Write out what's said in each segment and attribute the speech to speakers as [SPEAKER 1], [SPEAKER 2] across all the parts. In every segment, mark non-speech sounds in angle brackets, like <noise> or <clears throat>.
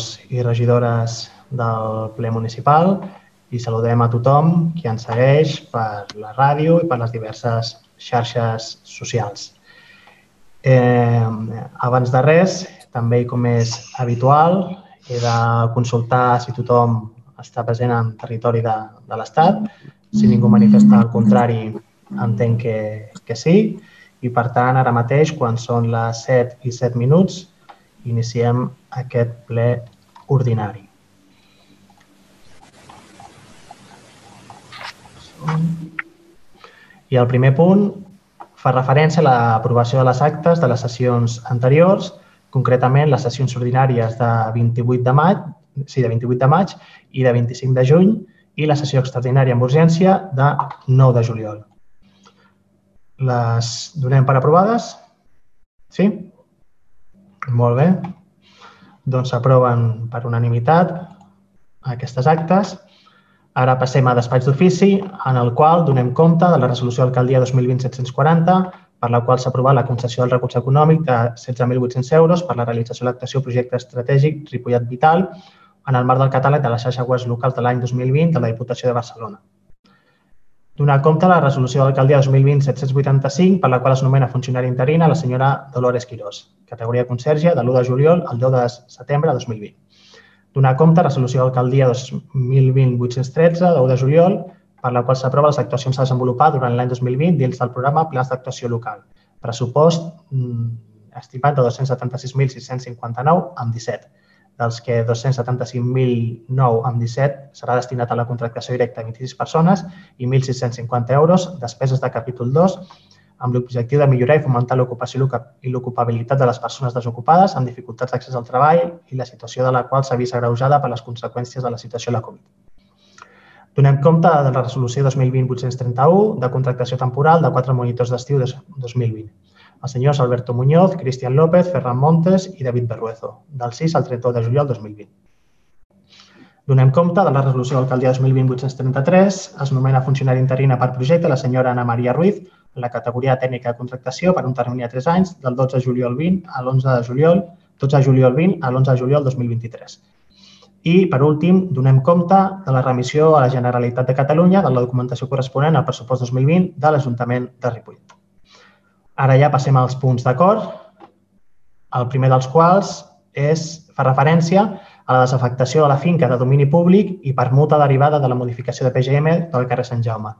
[SPEAKER 1] regidors i regidores del ple municipal i saludem a tothom qui ens segueix per la ràdio i per les diverses xarxes socials. Eh, abans de res, també com és habitual, he de consultar si tothom està present en territori de, de l'Estat. Si ningú manifesta el contrari, entenc que, que sí. I, per tant, ara mateix, quan són les 7 i 7 minuts, iniciem aquest ple ordinari. I el primer punt fa referència a l'aprovació de les actes de les sessions anteriors, concretament les sessions ordinàries de 28 de maig, sí, de 28 de maig i de 25 de juny i la sessió extraordinària amb urgència de 9 de juliol. Les donem per aprovades? Sí? Molt bé. Doncs s'aproven per unanimitat aquestes actes. Ara passem a despatx d'ofici, en el qual donem compte de la resolució d'alcaldia 2020-740, per la qual s'ha aprovat la concessió del recurs econòmic de 16.800 euros per la realització de l'actuació projecte estratègic Ripollet Vital en el marc del catàleg de la xarxa web locals de l'any 2020 de la Diputació de Barcelona. Donar compte de la resolució de l'alcaldia 2020-785, per la qual es nomena funcionari interina la senyora Dolores Quirós, categoria conserge de l'1 de juliol al 10 de setembre de 2020 donar compte resolució d'alcaldia 2020-813 de 1 de juliol per la qual s'aprova les actuacions a desenvolupar durant l'any 2020 dins del programa Plans d'actuació local. Pressupost mm, estimat de 276.659 amb 17, dels que 275.009 amb 17 serà destinat a la contractació directa de 26 persones i 1.650 euros despeses de capítol 2 amb l'objectiu de millorar i fomentar l'ocupació i l'ocupabilitat de les persones desocupades amb dificultats d'accés al treball i la situació de la qual s'ha vist agreujada per les conseqüències de la situació de la Covid. Donem compte de la resolució 2020-831 de contractació temporal de quatre monitors d'estiu de 2020. Els senyors Alberto Muñoz, Cristian López, Ferran Montes i David Berruezo, del 6 al 31 de juliol 2020. Donem compte de la resolució d'alcaldia 2020-833, es nomena funcionari interina per projecte la senyora Ana Maria Ruiz, en la categoria tècnica de contractació per un termini de 3 anys, del 12 de juliol 20 a l'11 de juliol, 12 de juliol 20 a l'11 de juliol 2023. I, per últim, donem compte de la remissió a la Generalitat de Catalunya de la documentació corresponent al pressupost 2020 de l'Ajuntament de Ripollet. Ara ja passem als punts d'acord, el primer dels quals és, fa referència a la desafectació de la finca de domini públic i permuta derivada de la modificació de PGM del carrer Sant Jaume.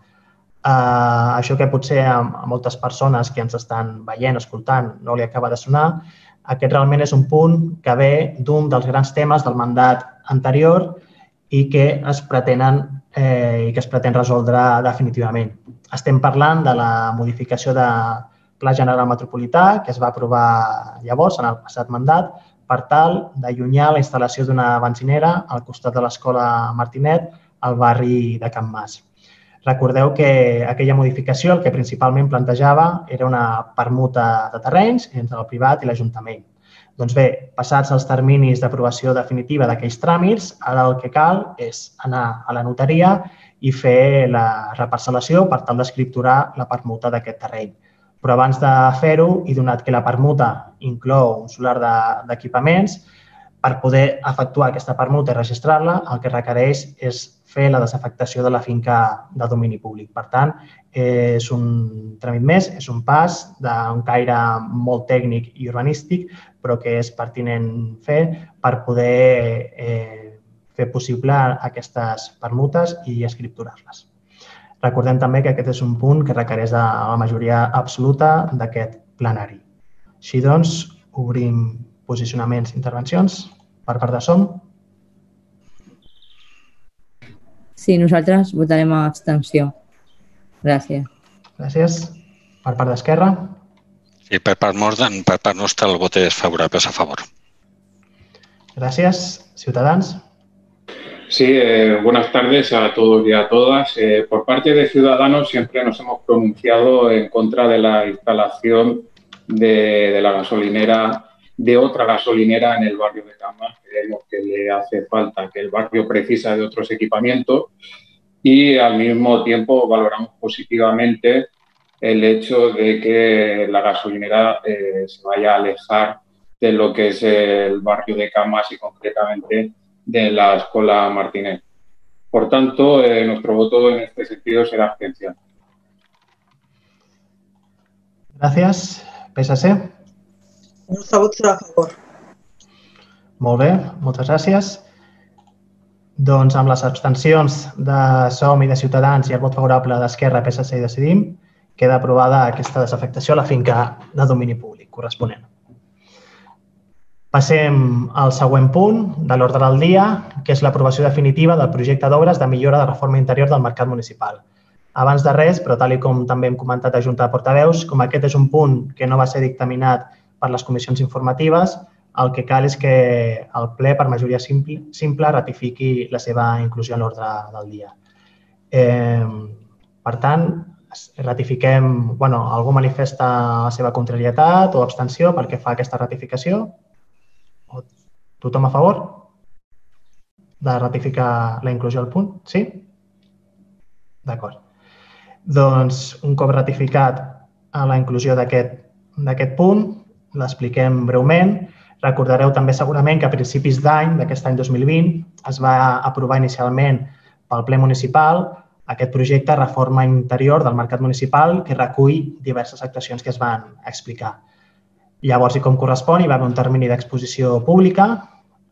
[SPEAKER 1] Uh, això que potser a, a moltes persones que ens estan veient, escoltant, no li acaba de sonar, aquest realment és un punt que ve d'un dels grans temes del mandat anterior i que es pretenen eh, i que es pretén resoldre definitivament. Estem parlant de la modificació de Pla General Metropolità que es va aprovar llavors, en el passat mandat, per tal d'allunyar la instal·lació d'una benzinera al costat de l'escola Martinet al barri de Can Mas. Recordeu que aquella modificació el que principalment plantejava era una permuta de terrenys entre el privat i l'Ajuntament. Doncs bé, passats els terminis d'aprovació definitiva d'aquells tràmits, ara el que cal és anar a la notaria i fer la reparcel·lació per tal d'escripturar la permuta d'aquest terreny. Però abans de fer-ho, i donat que la permuta inclou un solar d'equipaments, de, per poder efectuar aquesta permuta i registrar-la, el que requereix és fer la desafectació de la finca de domini públic. Per tant, és un tràmit més, és un pas d'un caire molt tècnic i urbanístic, però que és pertinent fer per poder eh, fer possible aquestes permutes i escripturar-les. Recordem també que aquest és un punt que requereix de la majoria absoluta d'aquest plenari. Així doncs, obrim posicionaments, intervencions per part de SOM?
[SPEAKER 2] Sí, nosaltres votarem a abstenció. Gràcies.
[SPEAKER 1] Gràcies. Per part d'Esquerra?
[SPEAKER 3] Sí, per part, per part nostra el vot és favorable, a favor.
[SPEAKER 1] Gracias. Ciudadanos.
[SPEAKER 4] Sí, eh, buenas tardes a todos y a todas. Eh, por parte de Ciudadanos siempre nos hemos pronunciado en contra de la instalación de, de la gasolinera de otra gasolinera en el barrio de Cama. Creemos que le hace falta, que el barrio precisa de otros equipamientos y al mismo tiempo valoramos positivamente el hecho de que la gasolinera eh, se vaya a alejar de lo que es el barrio de Camas y concretamente de la Escuela Martínez. Por tanto, eh, nuestro voto en este sentido será abstención.
[SPEAKER 1] Gràcies. PSC?
[SPEAKER 5] El nostre vot serà a favor.
[SPEAKER 1] Molt bé, moltes gràcies. Doncs amb les abstencions de SOM i de Ciutadans i el vot favorable d'Esquerra, PSC i Decidim, queda aprovada aquesta desafectació a la finca de domini públic corresponent. Passem al següent punt de l'ordre del dia, que és l'aprovació definitiva del projecte d'obres de millora de reforma interior del mercat municipal. Abans de res, però tal com també hem comentat a Junta de Portaveus, com aquest és un punt que no va ser dictaminat per les comissions informatives, el que cal és que el ple, per majoria simple, simple ratifiqui la seva inclusió en l'ordre del dia. Eh, per tant, ratifiquem, bueno, algú manifesta la seva contrarietat o abstenció perquè fa aquesta ratificació? Tothom a favor de ratificar la inclusió al punt? Sí? D'acord. Doncs, un cop ratificat a la inclusió d'aquest punt, l'expliquem breument. Recordareu també segurament que a principis d'any, d'aquest any 2020, es va aprovar inicialment pel ple municipal aquest projecte Reforma Interior del Mercat Municipal que recull diverses actuacions que es van explicar. Llavors, i com correspon, hi va haver un termini d'exposició pública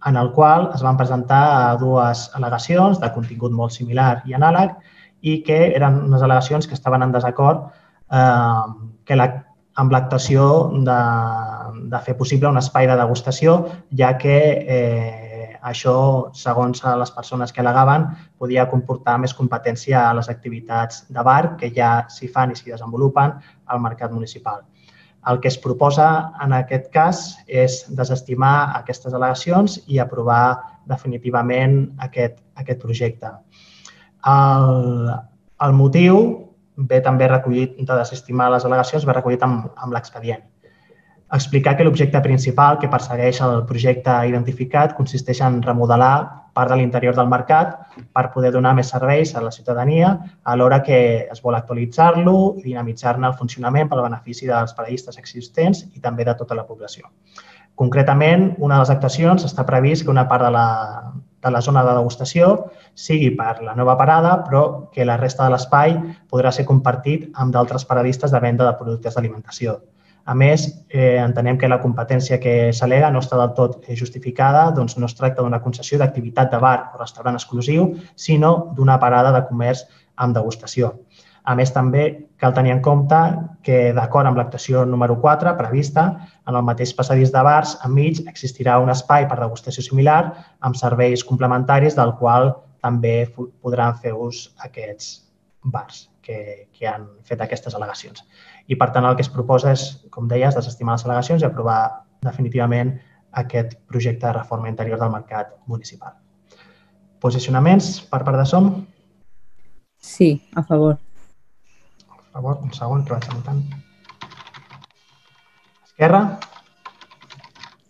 [SPEAKER 1] en el qual es van presentar dues al·legacions de contingut molt similar i anàleg i que eren unes al·legacions que estaven en desacord eh, que la, amb l'actuació de, de fer possible un espai de degustació, ja que eh, això, segons les persones que al·legaven, podia comportar més competència a les activitats de bar que ja s'hi fan i s'hi desenvolupen al mercat municipal. El que es proposa en aquest cas és desestimar aquestes al·legacions i aprovar definitivament aquest, aquest projecte. El, el motiu ve també recollit de desestimar les al·legacions, ve recollit amb, amb l'expedient. Explicar que l'objecte principal que persegueix el projecte identificat consisteix en remodelar part de l'interior del mercat per poder donar més serveis a la ciutadania alhora que es vol actualitzar-lo i dinamitzar-ne el funcionament per al benefici dels paradistes existents i també de tota la població. Concretament, una de les actuacions està previst que una part de la, de la zona de degustació sigui per la nova parada, però que la resta de l'espai podrà ser compartit amb d'altres paradistes de venda de productes d'alimentació. A més, eh, entenem que la competència que s'alega no està del tot justificada, doncs no es tracta d'una concessió d'activitat de bar o restaurant exclusiu, sinó d'una parada de comerç amb degustació. A més, també cal tenir en compte que, d'acord amb l'actuació número 4 prevista, en el mateix passadís de bars, enmig, existirà un espai per degustació similar amb serveis complementaris del qual també podran fer ús aquests bars que, que han fet aquestes al·legacions. I, per tant, el que es proposa és, com deies, desestimar les al·legacions i aprovar definitivament aquest projecte de reforma interior del mercat municipal. Posicionaments per part de SOM?
[SPEAKER 2] Sí, a favor
[SPEAKER 1] favor, un segon que vaig anotant. Esquerra?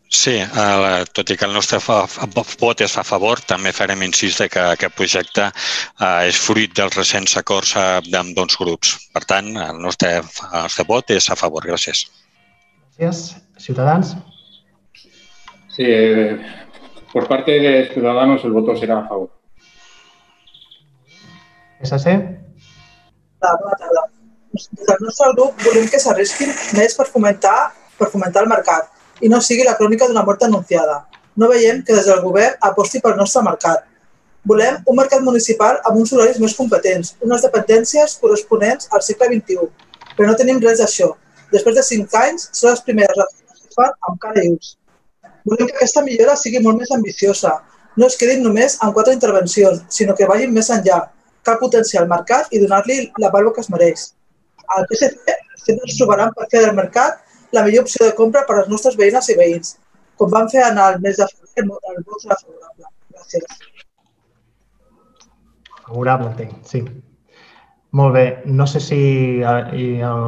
[SPEAKER 3] Sí, eh, tot i que el nostre vot és a favor, també farem incís de que aquest projecte eh, és fruit dels recents acords eh, amb dos grups. Per tant, el nostre, el nostre vot és a favor. Gràcies.
[SPEAKER 1] Gràcies. Ciutadans?
[SPEAKER 4] Sí, eh, por parte de Ciudadanos el voto será a favor.
[SPEAKER 1] SC?
[SPEAKER 5] Bona tarda des del nostre grup volem que s'arrisquin més per fomentar, per fomentar el mercat i no sigui la crònica d'una mort anunciada. No veiem que des del govern aposti pel nostre mercat. Volem un mercat municipal amb uns horaris més competents, unes dependències corresponents al segle XXI, però no tenim res d'això. Després de cinc anys, són les primeres reformes que fan amb cara i ulls. Volem que aquesta millora sigui molt més ambiciosa. No es quedin només en quatre intervencions, sinó que vagin més enllà. Cal potenciar el mercat i donar-li la valor que es mereix al PSC sempre ens trobaran per fer del mercat la millor opció de compra per als nostres veïnes i veïns, com van fer en el mes de febrer el vot serà favorable. Gràcies.
[SPEAKER 1] Favorable, entenc, sí. Molt bé. No sé si eh, i el,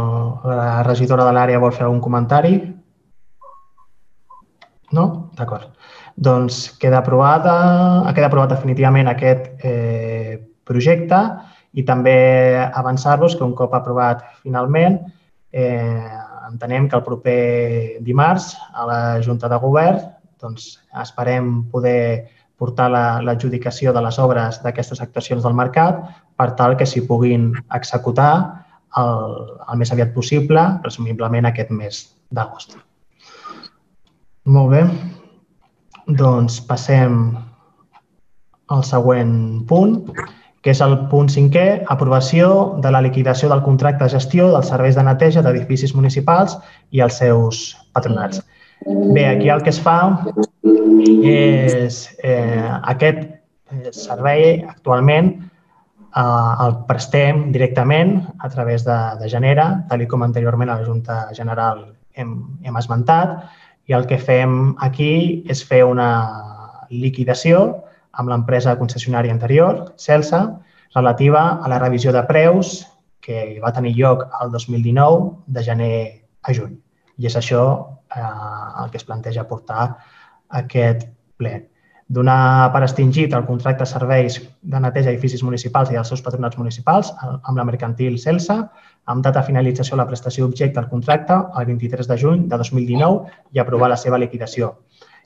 [SPEAKER 1] la regidora de l'àrea vol fer algun comentari. No? D'acord. Doncs queda aprovada, queda aprovat definitivament aquest eh, projecte i també avançar-vos que un cop aprovat finalment, eh, entenem que el proper dimarts a la Junta de Govern doncs, esperem poder portar l'adjudicació la, de les obres d'aquestes actuacions del mercat per tal que s'hi puguin executar el, el més aviat possible, presumiblement aquest mes d'agost. Molt bé. Doncs passem al següent punt, que és el punt cinquè, aprovació de la liquidació del contracte de gestió dels serveis de neteja d'edificis municipals i els seus patronats. Bé, aquí el que es fa és eh, aquest servei actualment eh, el prestem directament a través de, de Genera, tal com anteriorment a la Junta General hem, hem esmentat, i el que fem aquí és fer una liquidació amb l'empresa concessionària anterior, Celsa, relativa a la revisió de preus que va tenir lloc el 2019 de gener a juny. I és això eh, el que es planteja portar aquest ple. Donar per extingit el contracte de serveis de neteja d'edificis municipals i dels seus patronats municipals amb la mercantil Celsa, amb data finalització de la prestació objecte al contracte el 23 de juny de 2019 i aprovar la seva liquidació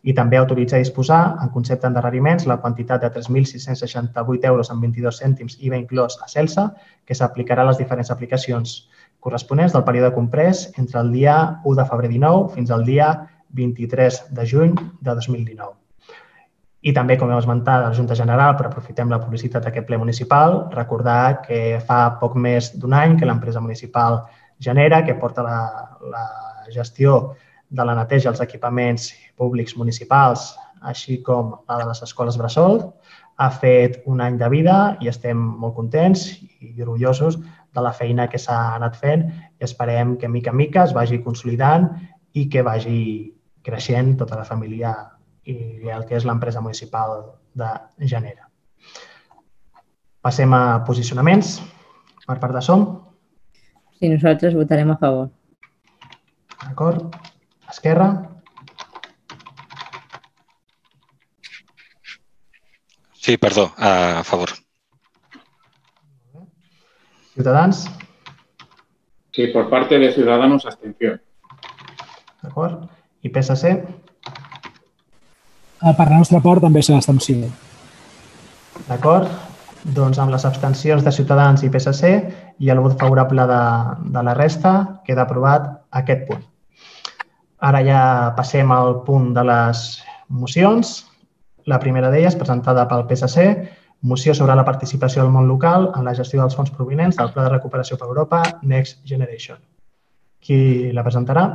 [SPEAKER 1] i també autoritza a disposar, en concepte d'endarreriments, la quantitat de 3.668 euros amb 22 cèntims IVA inclòs a Celsa, que s'aplicarà a les diferents aplicacions corresponents del període comprès entre el dia 1 de febrer 19 fins al dia 23 de juny de 2019. I també, com hem esmentat, la Junta General, però aprofitem la publicitat d'aquest ple municipal, recordar que fa poc més d'un any que l'empresa municipal Genera, que porta la, la gestió de la neteja als equipaments públics municipals, així com la de les escoles Bressol, ha fet un any de vida i estem molt contents i orgullosos de la feina que s'ha anat fent i esperem que mica en mica es vagi consolidant i que vagi creixent tota la família i el que és l'empresa municipal de Genera. Passem a posicionaments per part de SOM.
[SPEAKER 2] Sí, nosaltres votarem a favor.
[SPEAKER 1] D'acord. Esquerra.
[SPEAKER 3] Sí, perdó, a favor.
[SPEAKER 1] Ciutadans.
[SPEAKER 4] Sí, por parte de Ciudadanos, abstención.
[SPEAKER 1] D'acord. I PSC?
[SPEAKER 6] Eh, per la nostra part també serà abstenció.
[SPEAKER 1] D'acord. Doncs amb les abstencions de Ciutadans i PSC i el vot favorable de, de la resta queda aprovat aquest punt. Ara ja passem al punt de les mocions. La primera d'elles, presentada pel PSC, moció sobre la participació del món local en la gestió dels fons provinents del Pla de Recuperació per Europa Next Generation. Qui la presentarà?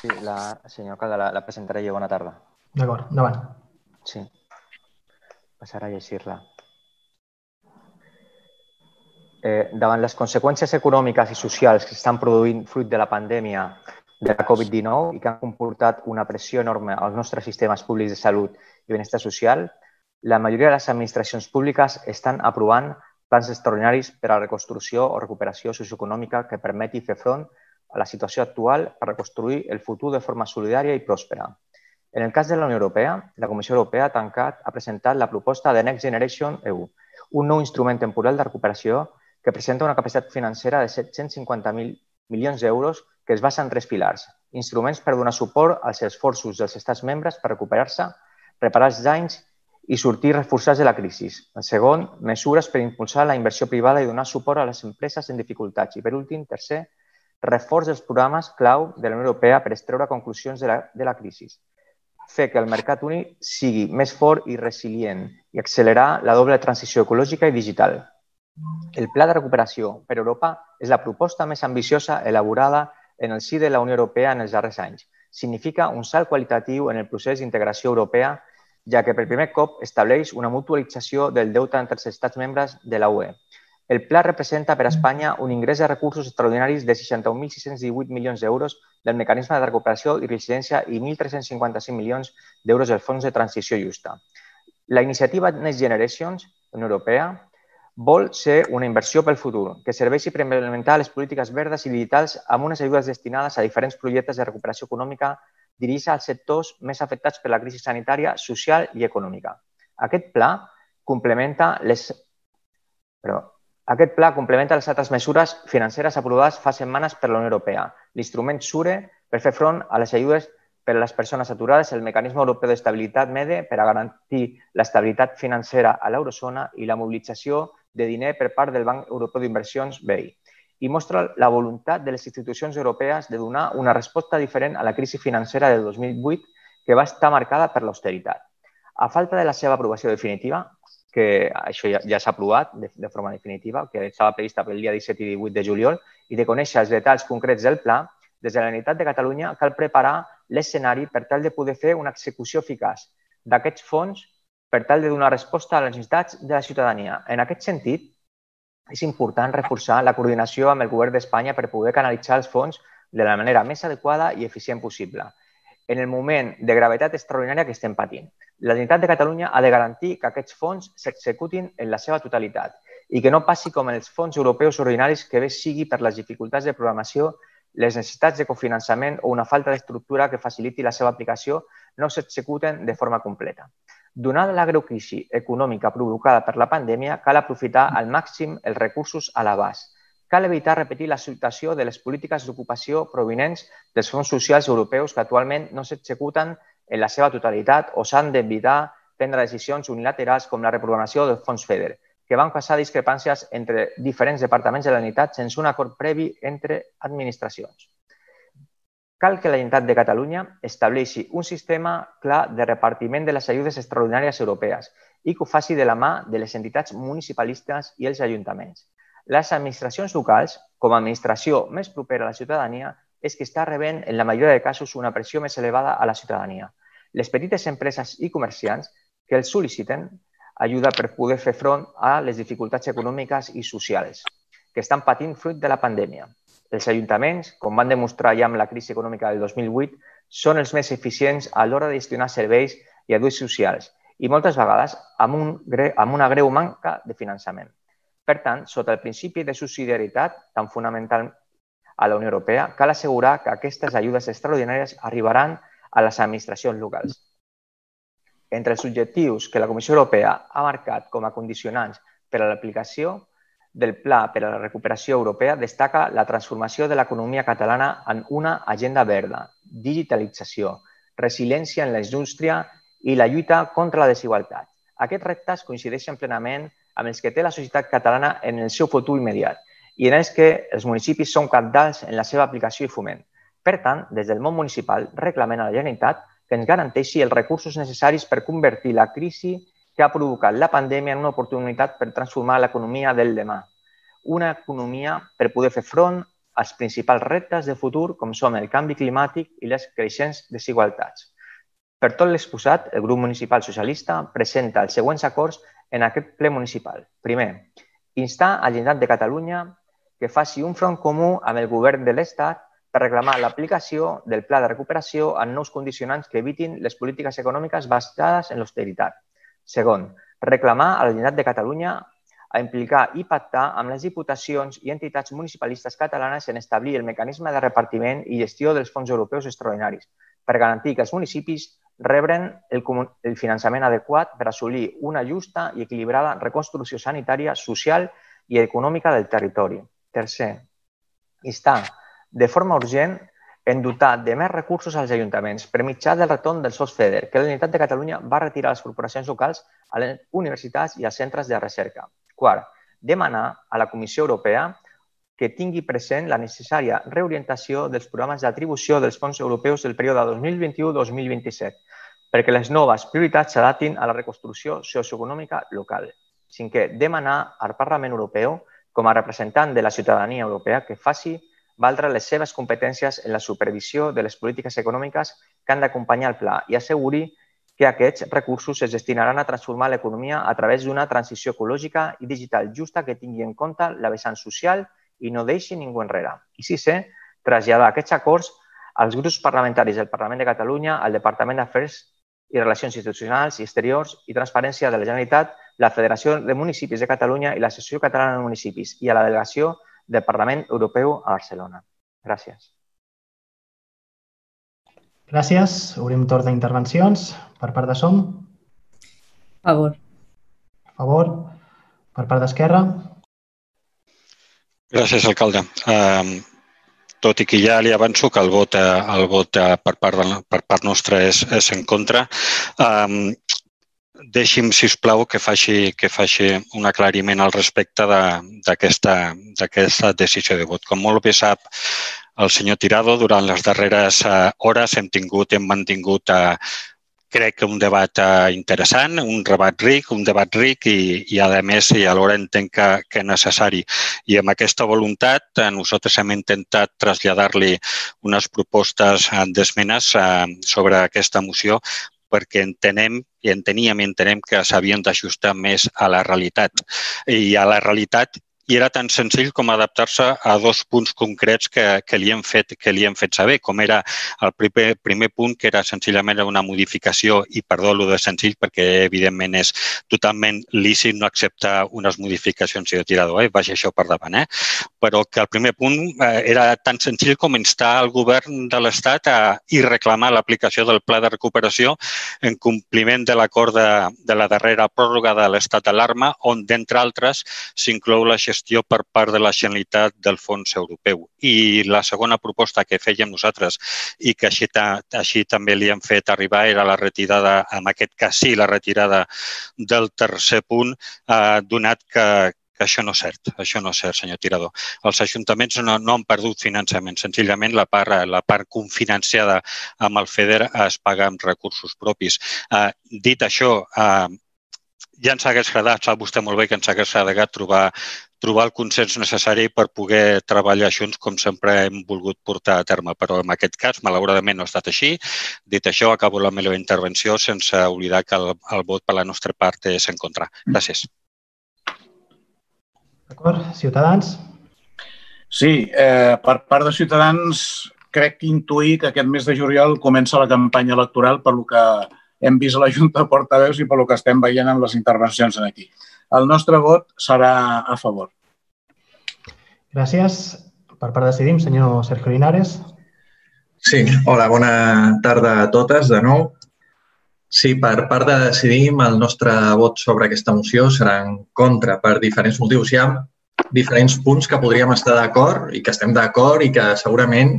[SPEAKER 7] Sí, la, senyor alcalde, la, la presentaré jo. Bona tarda.
[SPEAKER 1] D'acord, endavant.
[SPEAKER 7] Sí. Passarà a llegir-la. Eh, davant les conseqüències econòmiques i socials que s'estan produint fruit de la pandèmia de la Covid-19 i que han comportat una pressió enorme als nostres sistemes públics de salut i benestar social, la majoria de les administracions públiques estan aprovant plans extraordinaris per a la reconstrucció o recuperació socioeconòmica que permeti fer front a la situació actual per reconstruir el futur de forma solidària i pròspera. En el cas de la Unió Europea, la Comissió Europea ha tancat, ha presentat la proposta de Next Generation EU, un nou instrument temporal de recuperació que presenta una capacitat financera de 750.000 milions d'euros que es basa en tres pilars. Instruments per donar suport als esforços dels estats membres per recuperar-se, reparar els danys i sortir reforçats de la crisi. El segon, mesures per impulsar la inversió privada i donar suport a les empreses en dificultats. I per últim, tercer, reforç dels programes clau de la Unió Europea per extreure conclusions de la, de la crisi. Fer que el mercat únic sigui més fort i resilient i accelerar la doble transició ecològica i digital. El Pla de Recuperació per Europa és la proposta més ambiciosa elaborada en el si de la Unió Europea en els darrers anys. Significa un salt qualitatiu en el procés d'integració europea ja que per primer cop estableix una mutualització del deute entre els estats membres de la UE. El pla representa per a Espanya un ingrés de recursos extraordinaris de 61.618 milions d'euros del mecanisme de recuperació i residència i 1.355 milions d'euros del Fons de Transició Justa. La iniciativa Next Generations, Unió Europea, vol ser una inversió pel futur que serveixi per implementar les polítiques verdes i digitals amb unes ajudes destinades a diferents projectes de recuperació econòmica dirigida als sectors més afectats per la crisi sanitària, social i econòmica. Aquest pla complementa les... Però Aquest pla complementa les altres mesures financeres aprovades fa setmanes per la Unió Europea, l'instrument SURE per fer front a les ajudes per a les persones aturades, el mecanisme europeu d'estabilitat MEDE per a garantir l'estabilitat financera a l'eurozona i la mobilització de diner per part del Banc Europeu d'Inversions BEI i mostra la voluntat de les institucions europees de donar una resposta diferent a la crisi financera del 2008 que va estar marcada per l'austeritat. A falta de la seva aprovació definitiva, que això ja, ja s'ha aprovat de, de forma definitiva, que estava prevista pel dia 17 i 18 de juliol, i de conèixer els detalls concrets del pla, des de la Generalitat de Catalunya cal preparar l'escenari per tal de poder fer una execució eficaç d'aquests fons per tal de donar resposta a les necessitats de la ciutadania. En aquest sentit, és important reforçar la coordinació amb el Govern d'Espanya per poder canalitzar els fons de la manera més adequada i eficient possible en el moment de gravetat extraordinària que estem patint. La Generalitat de Catalunya ha de garantir que aquests fons s'executin en la seva totalitat i que no passi com els fons europeus ordinaris que bé sigui per les dificultats de programació, les necessitats de cofinançament o una falta d'estructura que faciliti la seva aplicació no s'executen de forma completa. Donada la greu crisi econòmica provocada per la pandèmia, cal aprofitar al màxim els recursos a l'abast Cal evitar repetir la situació de les polítiques d'ocupació provinents dels fons socials europeus que actualment no s'executen en la seva totalitat o s'han d'evitar prendre decisions unilaterals com la reprogramació del fons FEDER, que van causar discrepàncies entre diferents departaments de la Generalitat sense un acord previ entre administracions. Cal que la Generalitat de Catalunya estableixi un sistema clar de repartiment de les ajudes extraordinàries europees i que ho faci de la mà de les entitats municipalistes i els ajuntaments. Les administracions locals, com a administració més propera a la ciutadania, és que està rebent, en la majoria de casos, una pressió més elevada a la ciutadania. Les petites empreses i comerciants que els sol·liciten ajuda per poder fer front a les dificultats econòmiques i socials que estan patint fruit de la pandèmia. Els ajuntaments, com van demostrar ja amb la crisi econòmica del 2008, són els més eficients a l'hora de gestionar serveis i ajuts socials i moltes vegades amb, un, amb una greu manca de finançament. Per tant, sota el principi de subsidiarietat, tan fonamental a la Unió Europea, cal assegurar que aquestes ajudes extraordinàries arribaran a les administracions locals. Entre els objectius que la Comissió Europea ha marcat com a condicionants per a l'aplicació del Pla per a la recuperació europea destaca la transformació de l'economia catalana en una agenda verda, digitalització, resiliència en la indústria i la lluita contra la desigualtat. Aquests reptes coincideixen plenament amb els que té la societat catalana en el seu futur immediat i en els que els municipis són capdals en la seva aplicació i foment. Per tant, des del món municipal reclamen a la Generalitat que ens garanteixi els recursos necessaris per convertir la crisi que ha provocat la pandèmia en una oportunitat per transformar l'economia del demà. Una economia per poder fer front als principals reptes de futur com són el canvi climàtic i les creixents desigualtats. Per tot l'exposat, el grup municipal socialista presenta els següents acords en aquest ple municipal. Primer, instar a la Generalitat de Catalunya que faci un front comú amb el govern de l'Estat per reclamar l'aplicació del pla de recuperació en nous condicionants que evitin les polítiques econòmiques basades en l'austeritat. Segon, reclamar a la Generalitat de Catalunya a implicar i pactar amb les diputacions i entitats municipalistes catalanes en establir el mecanisme de repartiment i gestió dels fons europeus extraordinaris per garantir que els municipis rebren el, el finançament adequat per assolir una justa i equilibrada reconstrucció sanitària, social i econòmica del territori. Tercer, instar de forma urgent en dotar de més recursos als ajuntaments per mitjà del retorn del SOS FEDER, que la Unitat de Catalunya va retirar a les corporacions locals, a les universitats i als centres de recerca. Quart, demanar a la Comissió Europea que tingui present la necessària reorientació dels programes d'atribució dels fons europeus del període 2021-2027 perquè les noves prioritats s'adaptin a la reconstrucció socioeconòmica local. Cinquè, demanar al Parlament Europeu, com a representant de la ciutadania europea, que faci valdre les seves competències en la supervisió de les polítiques econòmiques que han d'acompanyar el pla i asseguri que aquests recursos es destinaran a transformar l'economia a través d'una transició ecològica i digital justa que tingui en compte la vessant social i no deixi ningú enrere. I sisè, traslladar aquests acords als grups parlamentaris del Parlament de Catalunya, al Departament d'Afers i Relacions Institucionals i Exteriors i Transparència de la Generalitat, la Federació de Municipis de Catalunya i l'Associació Catalana de Municipis i a la delegació del Parlament Europeu a Barcelona. Gràcies.
[SPEAKER 1] Gràcies. Obrim torn d'intervencions. Per part de SOM?
[SPEAKER 2] A favor.
[SPEAKER 1] A favor. Per part d'Esquerra?
[SPEAKER 3] Gràcies, alcalde. Um, tot i que ja li avanço que el vot, eh, el vot eh, per, part, de, per part nostra és, és en contra, um, deixi'm, si us plau, que faci, que faci un aclariment al respecte d'aquesta decisió de vot. Com molt bé sap el senyor Tirado, durant les darreres eh, hores hem tingut, hem mantingut eh, crec que un debat eh, interessant, un debat ric, un debat ric i, i a més, i alhora entenc que, que necessari. I amb aquesta voluntat, nosaltres hem intentat traslladar-li unes propostes d'esmenes sobre aquesta moció perquè entenem i enteníem i entenem que s'havien d'ajustar més a la realitat. I a la realitat i era tan senzill com adaptar-se a dos punts concrets que, que, li hem fet, que li hem fet saber, com era el primer, primer punt, que era senzillament una modificació, i perdó lo de senzill perquè evidentment és totalment lícit no acceptar unes modificacions i de tirador, eh? vaja això per davant, eh? però que el primer punt eh, era tan senzill com instar el govern de l'Estat a i reclamar l'aplicació del pla de recuperació en compliment de l'acord de, de la darrera pròrroga de l'estat d'alarma, on, d'entre altres, s'inclou la gestió gestió per part de la Generalitat del fons europeu. I la segona proposta que fèiem nosaltres i que així, ta, així també li hem fet arribar era la retirada, en aquest cas sí, la retirada del tercer punt, eh, donat que, que això no és cert, això no és cert, senyor Tirador. Els ajuntaments no, no han perdut finançament, senzillament la part, la part confinanciada amb el FEDER es paga amb recursos propis. Eh, dit això, eh, ja ens hagués agradat, sap vostè molt bé que ens hagués agradat trobar trobar el consens necessari per poder treballar junts com sempre hem volgut portar a terme. Però en aquest cas, malauradament, no ha estat així. Dit això, acabo la meva intervenció sense oblidar que el, el vot per la nostra part és en contra. Gràcies.
[SPEAKER 1] D'acord. Ciutadans?
[SPEAKER 8] Sí, eh, per part de Ciutadans crec que intuir que aquest mes de juliol comença la campanya electoral per lo que hem vist a la Junta de Portaveus i per lo que estem veient en les intervencions aquí. El nostre vot serà a favor.
[SPEAKER 1] Gràcies. Per part de Decidim, senyor Sergio Linares.
[SPEAKER 9] Sí, hola, bona tarda a totes de nou. Sí, per part de Decidim, el nostre vot sobre aquesta moció serà en contra per diferents motius. Hi ha diferents punts que podríem estar d'acord i que estem d'acord i que segurament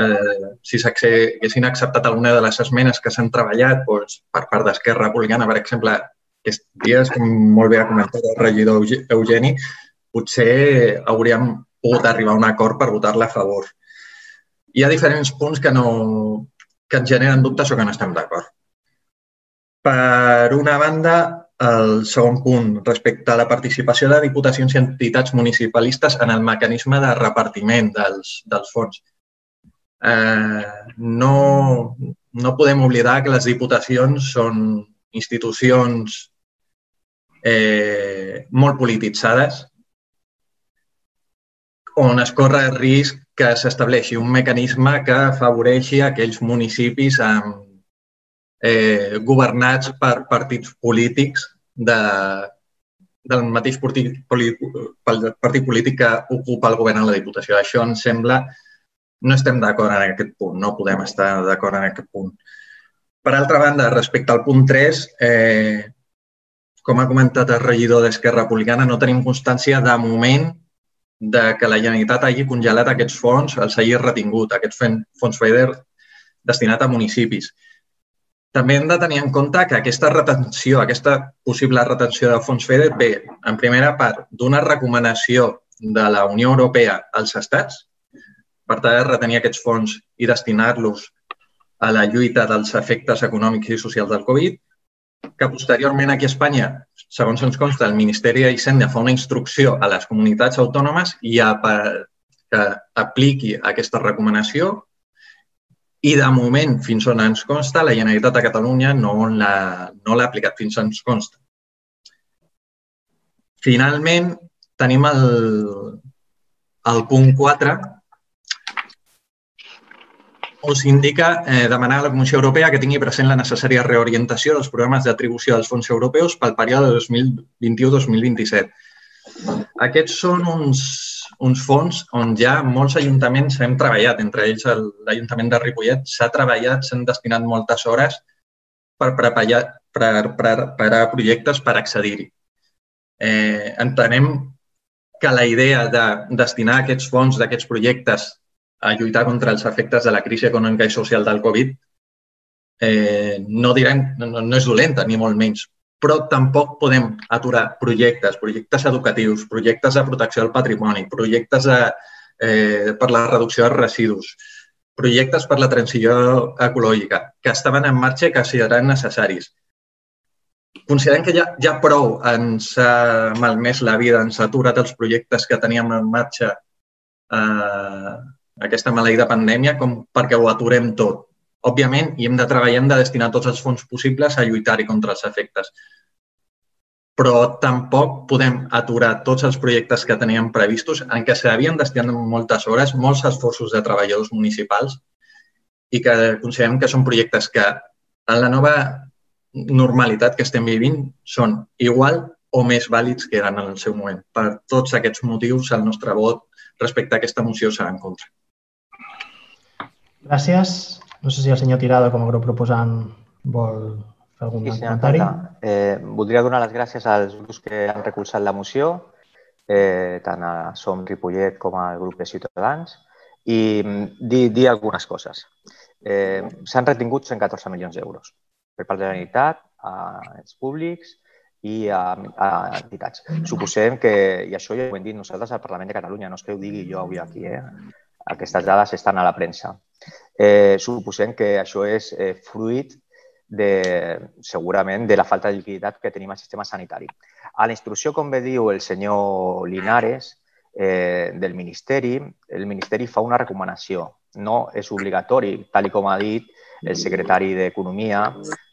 [SPEAKER 9] eh, si s'haguessin acceptat alguna de les esmenes que s'han treballat doncs, per part d'Esquerra Republicana, per exemple, aquests dies, com molt bé ha comentat el regidor Eugeni, potser hauríem pogut arribar a un acord per votar-la a favor. Hi ha diferents punts que, no, que ens generen dubtes o que no estem d'acord. Per una banda, el segon punt, respecte a la participació de diputacions i entitats municipalistes en el mecanisme de repartiment dels, dels fons. Eh, no, no podem oblidar que les diputacions són institucions eh, molt polititzades, on es corre el risc que s'estableixi un mecanisme que afavoreixi aquells municipis amb, eh, governats per partits polítics de, del mateix partit, partit polític que ocupa el govern a la Diputació. Això ens sembla... No estem d'acord en aquest punt, no podem estar d'acord en aquest punt. Per altra banda, respecte al punt 3, eh, com ha comentat el regidor d'Esquerra Republicana, no tenim constància de moment de que la Generalitat hagi congelat aquests fons, els hagi retingut, aquests fons FEDER destinat a municipis. També hem de tenir en compte que aquesta retenció, aquesta possible retenció de fons FEDER ve, en primera part, d'una recomanació de la Unió Europea als estats per tal de retenir aquests fons i destinar-los a la lluita dels efectes econòmics i socials del Covid que posteriorment aquí a Espanya, segons ens consta, el Ministeri d'Hisenda fa una instrucció a les comunitats autònomes i a, que apliqui aquesta recomanació i de moment, fins on ens consta, la Generalitat de Catalunya no l'ha no aplicat, fins on ens consta. Finalment, tenim el, el punt 4, us indica eh, demanar a la Comissió Europea que tingui present la necessària reorientació dels programes d'atribució dels fons europeus pel període 2021-2027. Aquests són uns, uns fons on ja molts ajuntaments hem treballat, entre ells l'Ajuntament de Ripollet s'ha treballat, s'han destinat moltes hores per preparar, per, per, per a projectes per accedir-hi. Eh, entenem que la idea de destinar aquests fons d'aquests projectes a lluitar contra els efectes de la crisi econòmica i social del Covid eh, no direm, no, no és dolenta, ni molt menys, però tampoc podem aturar projectes, projectes educatius, projectes de protecció del patrimoni, projectes de, eh, per la reducció de residus, projectes per la transició ecològica que estaven en marxa i que seran necessaris. Considerem que ja, ja prou ens ha malmès la vida, ens ha aturat els projectes que teníem en marxa eh, aquesta maleïda pandèmia com perquè ho aturem tot. Òbviament, i hem de treballar, hem de destinar tots els fons possibles a lluitar-hi contra els efectes. Però tampoc podem aturar tots els projectes que teníem previstos en què s'havien destinat moltes hores, molts esforços de treballadors municipals i que considerem que són projectes que en la nova normalitat que estem vivint són igual o més vàlids que eren en el seu moment. Per tots aquests motius, el nostre vot respecte a aquesta moció serà en contra.
[SPEAKER 1] Gràcies. No sé si el senyor Tirado, com a grup proposant, vol fer algun sí, comentari.
[SPEAKER 7] Eh, voldria donar les gràcies als grups que han recolzat la moció, eh, tant a Som Ripollet com al grup de Ciutadans, i mm, dir, dir algunes coses. Eh, S'han retingut 114 milions d'euros per part de la Generalitat, als públics i a, a entitats. Suposem que, i això ja ho hem dit nosaltres al Parlament de Catalunya, no és que ho digui jo avui aquí, eh? aquestes dades estan a la premsa. Eh, suposem que això és eh, fruit de, segurament de la falta de liquiditat que tenim al sistema sanitari. A la instrucció, com bé diu el senyor Linares, eh, del Ministeri, el Ministeri fa una recomanació. No és obligatori, tal com ha dit el secretari d'Economia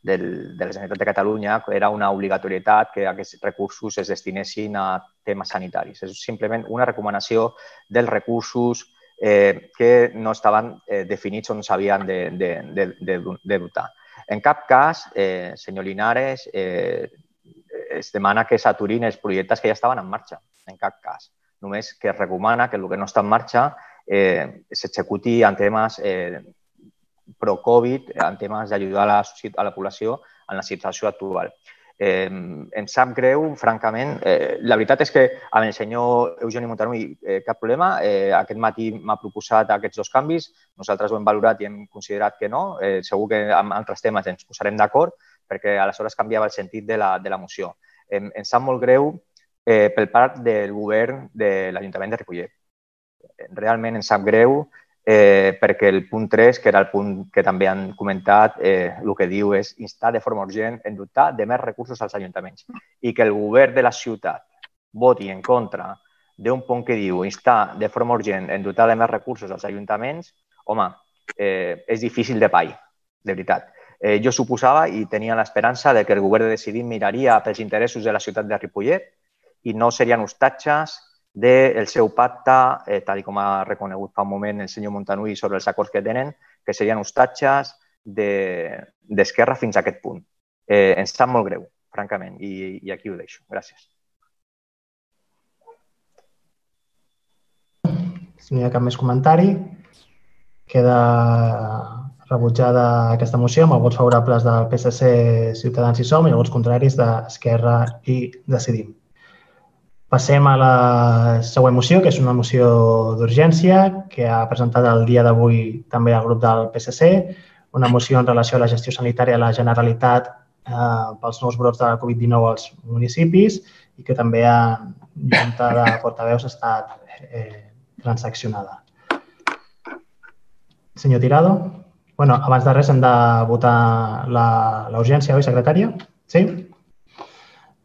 [SPEAKER 7] de la Generalitat de Catalunya, era una obligatorietat que aquests recursos es destinessin a temes sanitaris. És simplement una recomanació dels recursos eh, que no estaven eh, definits on s'havien de, de, de, de, de dotar. En cap cas, eh, senyor Linares, eh, es demana que s'aturin els projectes que ja estaven en marxa. En cap cas. Només que es recomana que el que no està en marxa eh, s'executi en temes eh, pro-Covid, en temes d'ajudar a, a la població en la situació actual. Eh, em sap greu, francament. Eh, la veritat és que amb el senyor Eugeni Montanui eh, cap problema. Eh, aquest matí m'ha proposat aquests dos canvis. Nosaltres ho hem valorat i hem considerat que no. Eh, segur que amb altres temes ens posarem d'acord perquè aleshores canviava el sentit de la, de la moció. Eh, em sap molt greu eh, pel part del govern de l'Ajuntament de Ripollet. Realment em sap greu eh, perquè el punt 3, que era el punt que també han comentat, eh, el que diu és instar de forma urgent en dotar de més recursos als ajuntaments i que el govern de la ciutat voti en contra d'un punt que diu instar de forma urgent en dotar de més recursos als ajuntaments, home, eh, és difícil de pair, de veritat. Eh, jo suposava i tenia l'esperança de que el govern de decidir miraria pels interessos de la ciutat de Ripollet i no serien hostatges del seu pacte, eh, tal com ha reconegut fa un moment el senyor Montanui sobre els acords que tenen, que serien hostatges d'Esquerra de, fins a aquest punt. Eh, ens sap molt greu, francament, i, i aquí ho deixo. Gràcies.
[SPEAKER 1] Si no hi ha cap més comentari, queda rebutjada aquesta moció amb els vots favorables del PSC, Ciutadans i Som i els vots contraris d'Esquerra i Decidim. Passem a la següent moció, que és una moció d'urgència que ha presentat el dia d'avui també el grup del PSC, una moció en relació a la gestió sanitària de la Generalitat eh, pels nous brots de la Covid-19 als municipis i que també en junta de portaveus ha estat eh, transaccionada. Senyor Tirado. bueno, abans de res hem de votar la oi, secretària? Sí?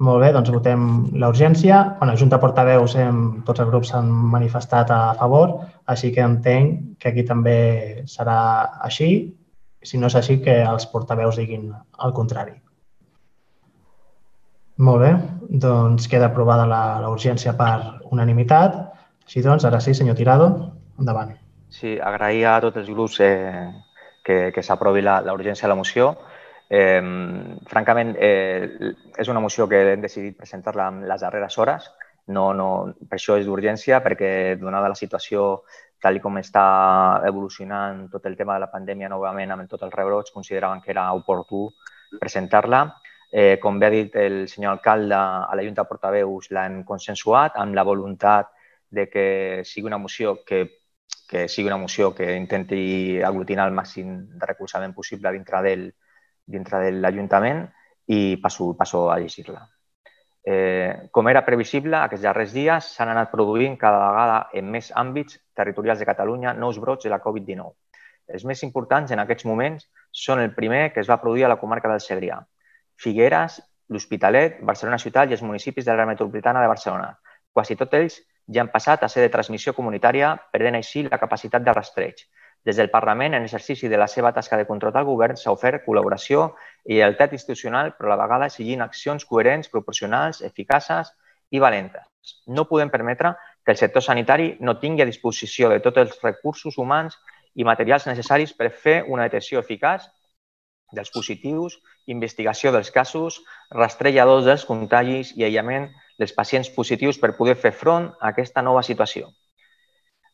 [SPEAKER 1] Molt bé, doncs votem la urgència. Bueno, Junta Portaveus, hem, tots els grups s'han manifestat a favor, així que entenc que aquí també serà així. Si no és així, que els portaveus diguin el contrari. Molt bé, doncs queda aprovada la, urgència per unanimitat. Així doncs, ara sí, senyor Tirado, endavant.
[SPEAKER 7] Sí, agrair a tots els grups eh, que, que s'aprovi la, de la moció Eh, francament, eh, és una moció que hem decidit presentar-la en les darreres hores. No, no, per això és d'urgència, perquè donada la situació tal com està evolucionant tot el tema de la pandèmia novament amb tot el rebrots, consideraven que era oportú presentar-la. Eh, com bé ha dit el senyor alcalde, a la Junta de Portaveus l'han consensuat amb la voluntat de que sigui una moció que, que sigui una moció que intenti aglutinar el màxim de recolzament possible dintre del, dintre de l'Ajuntament i passo, passo a llegir-la. Eh, com era previsible, aquests darrers dies s'han anat produint cada vegada en més àmbits territorials de Catalunya nous brots de la Covid-19. Els més importants en aquests moments són el primer que es va produir a la comarca del Segrià, Figueres, l'Hospitalet, Barcelona Ciutat i els municipis de l'àrea metropolitana de Barcelona. Quasi tots ells ja han passat a ser de transmissió comunitària, perdent així la capacitat de rastreig. Des del Parlament, en exercici de la seva tasca de control del govern, s'ha ofert col·laboració i lleialtat institucional, però a la vegada exigint accions coherents, proporcionals, eficaces i valentes. No podem permetre que el sector sanitari no tingui a disposició de tots els recursos humans i materials necessaris per fer una detecció eficaç dels positius, investigació dels casos, rastrelladors dels contagis i aïllament dels pacients positius per poder fer front a aquesta nova situació.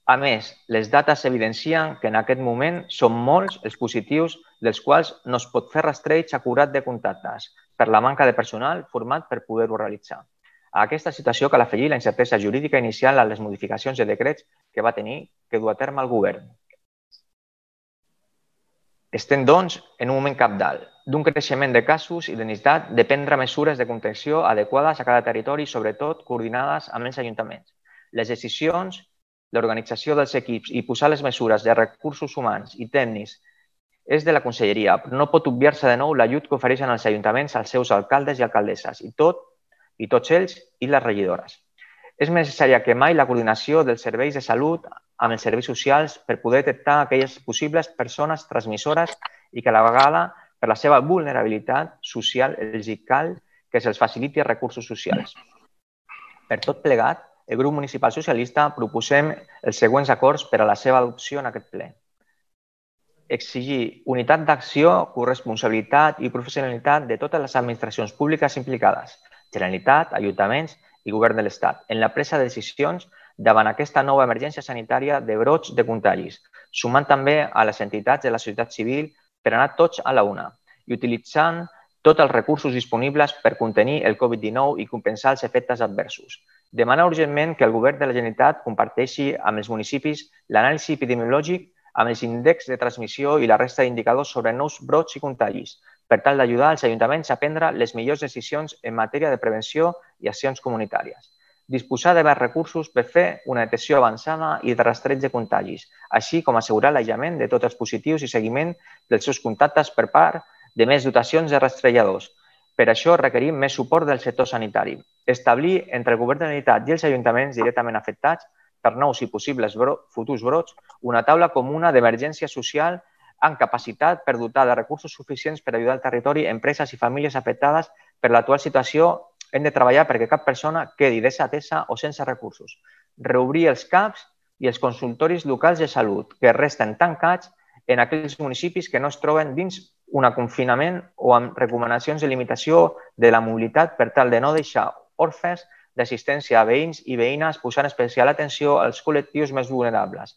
[SPEAKER 7] A més, les dates evidencien que en aquest moment són molts els positius dels quals no es pot fer rastreig acurat de contactes per la manca de personal format per poder-ho realitzar. A aquesta situació cal afegir la incertesa jurídica inicial a les modificacions de decrets que va tenir que dur a terme el govern. Estem, doncs, en un moment capdalt d'un creixement de casos i de necessitat de prendre mesures de contenció adequades a cada territori sobretot, coordinades amb els ajuntaments. Les decisions l'organització dels equips i posar les mesures de recursos humans i tècnics és de la conselleria, però no pot obviar-se de nou l'ajut que ofereixen els ajuntaments als seus alcaldes i alcaldesses i tot i tots ells i les regidores. És necessària que mai la coordinació dels serveis de salut amb els serveis socials per poder detectar aquelles possibles persones transmissores i que a la vegada, per la seva vulnerabilitat social, els cal que se'ls faciliti recursos socials. Per tot plegat, el grup municipal socialista proposem els següents acords per a la seva adopció en aquest ple. Exigir unitat d'acció, corresponsabilitat i professionalitat de totes les administracions públiques implicades, Generalitat, Ajuntaments i Govern de l'Estat, en la presa de decisions davant aquesta nova emergència sanitària de brots de contagis, sumant també a les entitats de la societat civil per anar tots a la una i utilitzant tots els recursos disponibles per contenir el Covid-19 i compensar els efectes adversos. Demana urgentment que el Govern de la Generalitat comparteixi amb els municipis l'anàlisi epidemiològic amb els índexs de transmissió i la resta d'indicadors sobre nous brots i contagis, per tal d'ajudar els ajuntaments a prendre les millors decisions en matèria de prevenció i accions comunitàries. Disposar de més recursos per fer una detecció avançada i de rastreig de contagis, així com assegurar l'aïllament de tots els positius i seguiment dels seus contactes per part de més dotacions de rastrelladors, per això requerim més suport del sector sanitari. Establir entre el Govern de la Generalitat i els ajuntaments directament afectats per nous i possibles bro futurs brots una taula comuna d'emergència social amb capacitat per dotar de recursos suficients per ajudar el territori, empreses i famílies afectades per l'actual situació. Hem de treballar perquè cap persona quedi desatesa o sense recursos. Reobrir els CAPs i els consultoris locals de salut que resten tancats en aquells municipis que no es troben dins un confinament o amb recomanacions de limitació de la mobilitat per tal de no deixar orfes d'assistència a veïns i veïnes posant especial atenció als col·lectius més vulnerables.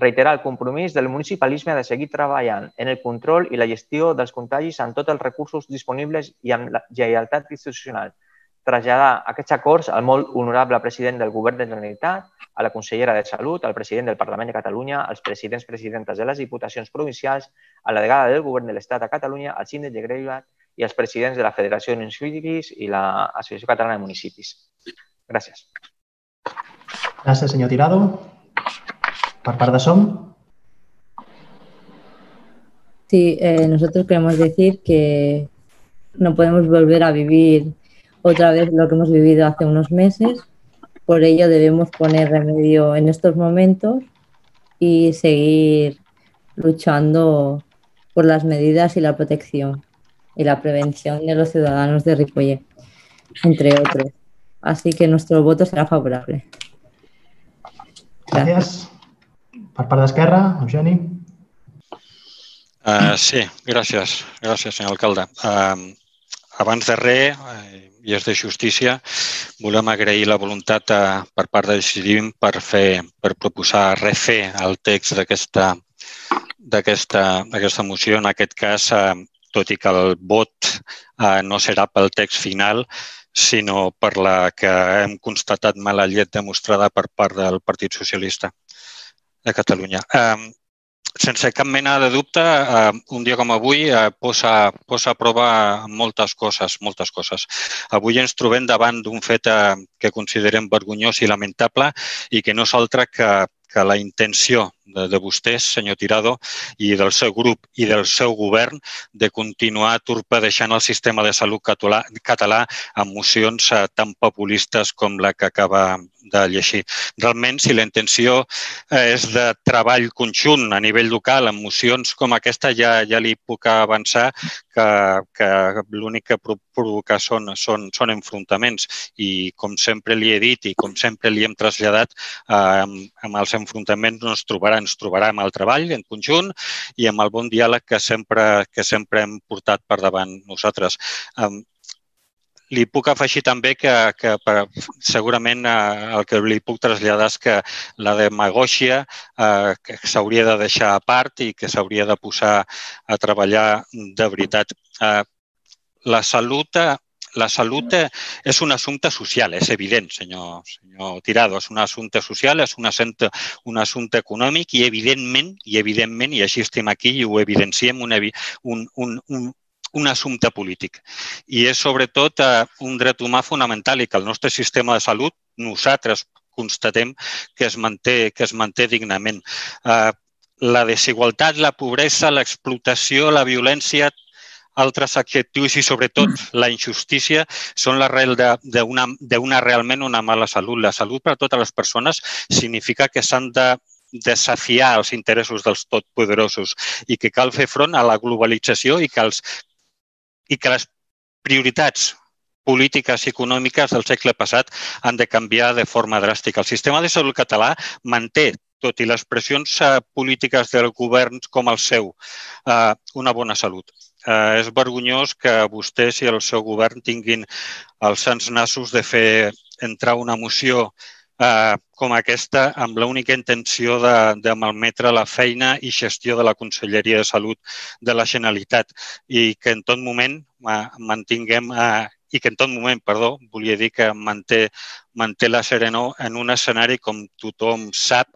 [SPEAKER 7] Reiterar el compromís del municipalisme de seguir treballant en el control i la gestió dels contagis amb tots els recursos disponibles i amb la lleialtat institucional, traslladar aquests acords al molt honorable president del Govern de la Generalitat, a la consellera de Salut, al president del Parlament de Catalunya, als presidents presidentes de les diputacions provincials, a la delegada del Govern de l'Estat a Catalunya, al síndic de Greuja i als presidents de la Federació de Municipis i l'Associació Catalana de Municipis. Gràcies.
[SPEAKER 1] Gràcies, senyor Tirado. Per part de SOM.
[SPEAKER 2] Sí, eh, nosotros queremos decir que no podemos volver a vivir otra vez lo que hemos vivido hace unos meses. Por ello debemos poner remedio en estos momentos y seguir luchando por las medidas y la protección y la prevención de los ciudadanos de Ripollet, entre otros. Así que nuestro voto será favorable.
[SPEAKER 1] Gràcies. Per part d'Esquerra, Eugeni.
[SPEAKER 3] Uh, sí, gràcies. Gràcies, senyor alcalde. Uh, abans de res, uh, i és de justícia, volem agrair la voluntat a, eh, per part de Decidim per, fer, per proposar refer el text d'aquesta aquesta, aquesta moció, en aquest cas eh, tot i que el vot eh, no serà pel text final, sinó per la que hem constatat mala llet demostrada per part del Partit Socialista de Catalunya. Eh, sense cap mena de dubte, eh, un dia com avui eh, posa, posa a prova moltes coses, moltes coses. Avui ens trobem davant d'un fet eh, que considerem vergonyós i lamentable i que no és altre que, que la intenció de, de vostès, senyor Tirado, i del seu grup i del seu govern de continuar torpedeixant el sistema de salut català, català amb mocions eh, tan populistes com la que acaba de llegir. Realment, si la intenció eh, és de treball conjunt a nivell local amb mocions com aquesta, ja, ja li puc avançar que, que l'únic que provoca són, són, són enfrontaments i com sempre li he dit i com sempre li hem traslladat, eh, amb, amb els enfrontaments no es trobarà ens trobarà amb el treball en conjunt i amb el bon diàleg que sempre, que sempre hem portat per davant nosaltres. Um, li puc afegir també que, que per, segurament eh, el que li puc traslladar és que la demagògia eh, s'hauria de deixar a part i que s'hauria de posar a treballar de veritat. Eh, la salut la salut és un assumpte social, és evident, senyor, senyor Tirado, és un assumpte social, és un assumpte, un assumpte econòmic i evidentment, i evidentment, i així estem aquí i ho evidenciem, un, un, un, un, un assumpte polític. I és sobretot un dret humà fonamental i que el nostre sistema de salut, nosaltres constatem que es manté, que es manté dignament. Eh, la desigualtat, la pobresa, l'explotació, la violència, altres adjectius i, sobretot, la injustícia són l'arrel d'una realment una mala salut. La salut per a totes les persones significa que s'han de desafiar els interessos dels totpoderosos i que cal fer front a la globalització i que, els, i que les prioritats polítiques i econòmiques del segle passat han de canviar de forma dràstica. El sistema de salut català manté tot i les pressions eh, polítiques del govern com el seu, eh, una bona salut eh, és vergonyós que vostès i el seu govern tinguin els sants nassos de fer entrar una moció eh, com aquesta amb l'única intenció de, de malmetre la feina i gestió de la Conselleria de Salut de la Generalitat. I que en tot moment eh, mantinguem eh, i que en tot moment, perdó, volia dir que manté, manté la Serenó en un escenari, com tothom sap,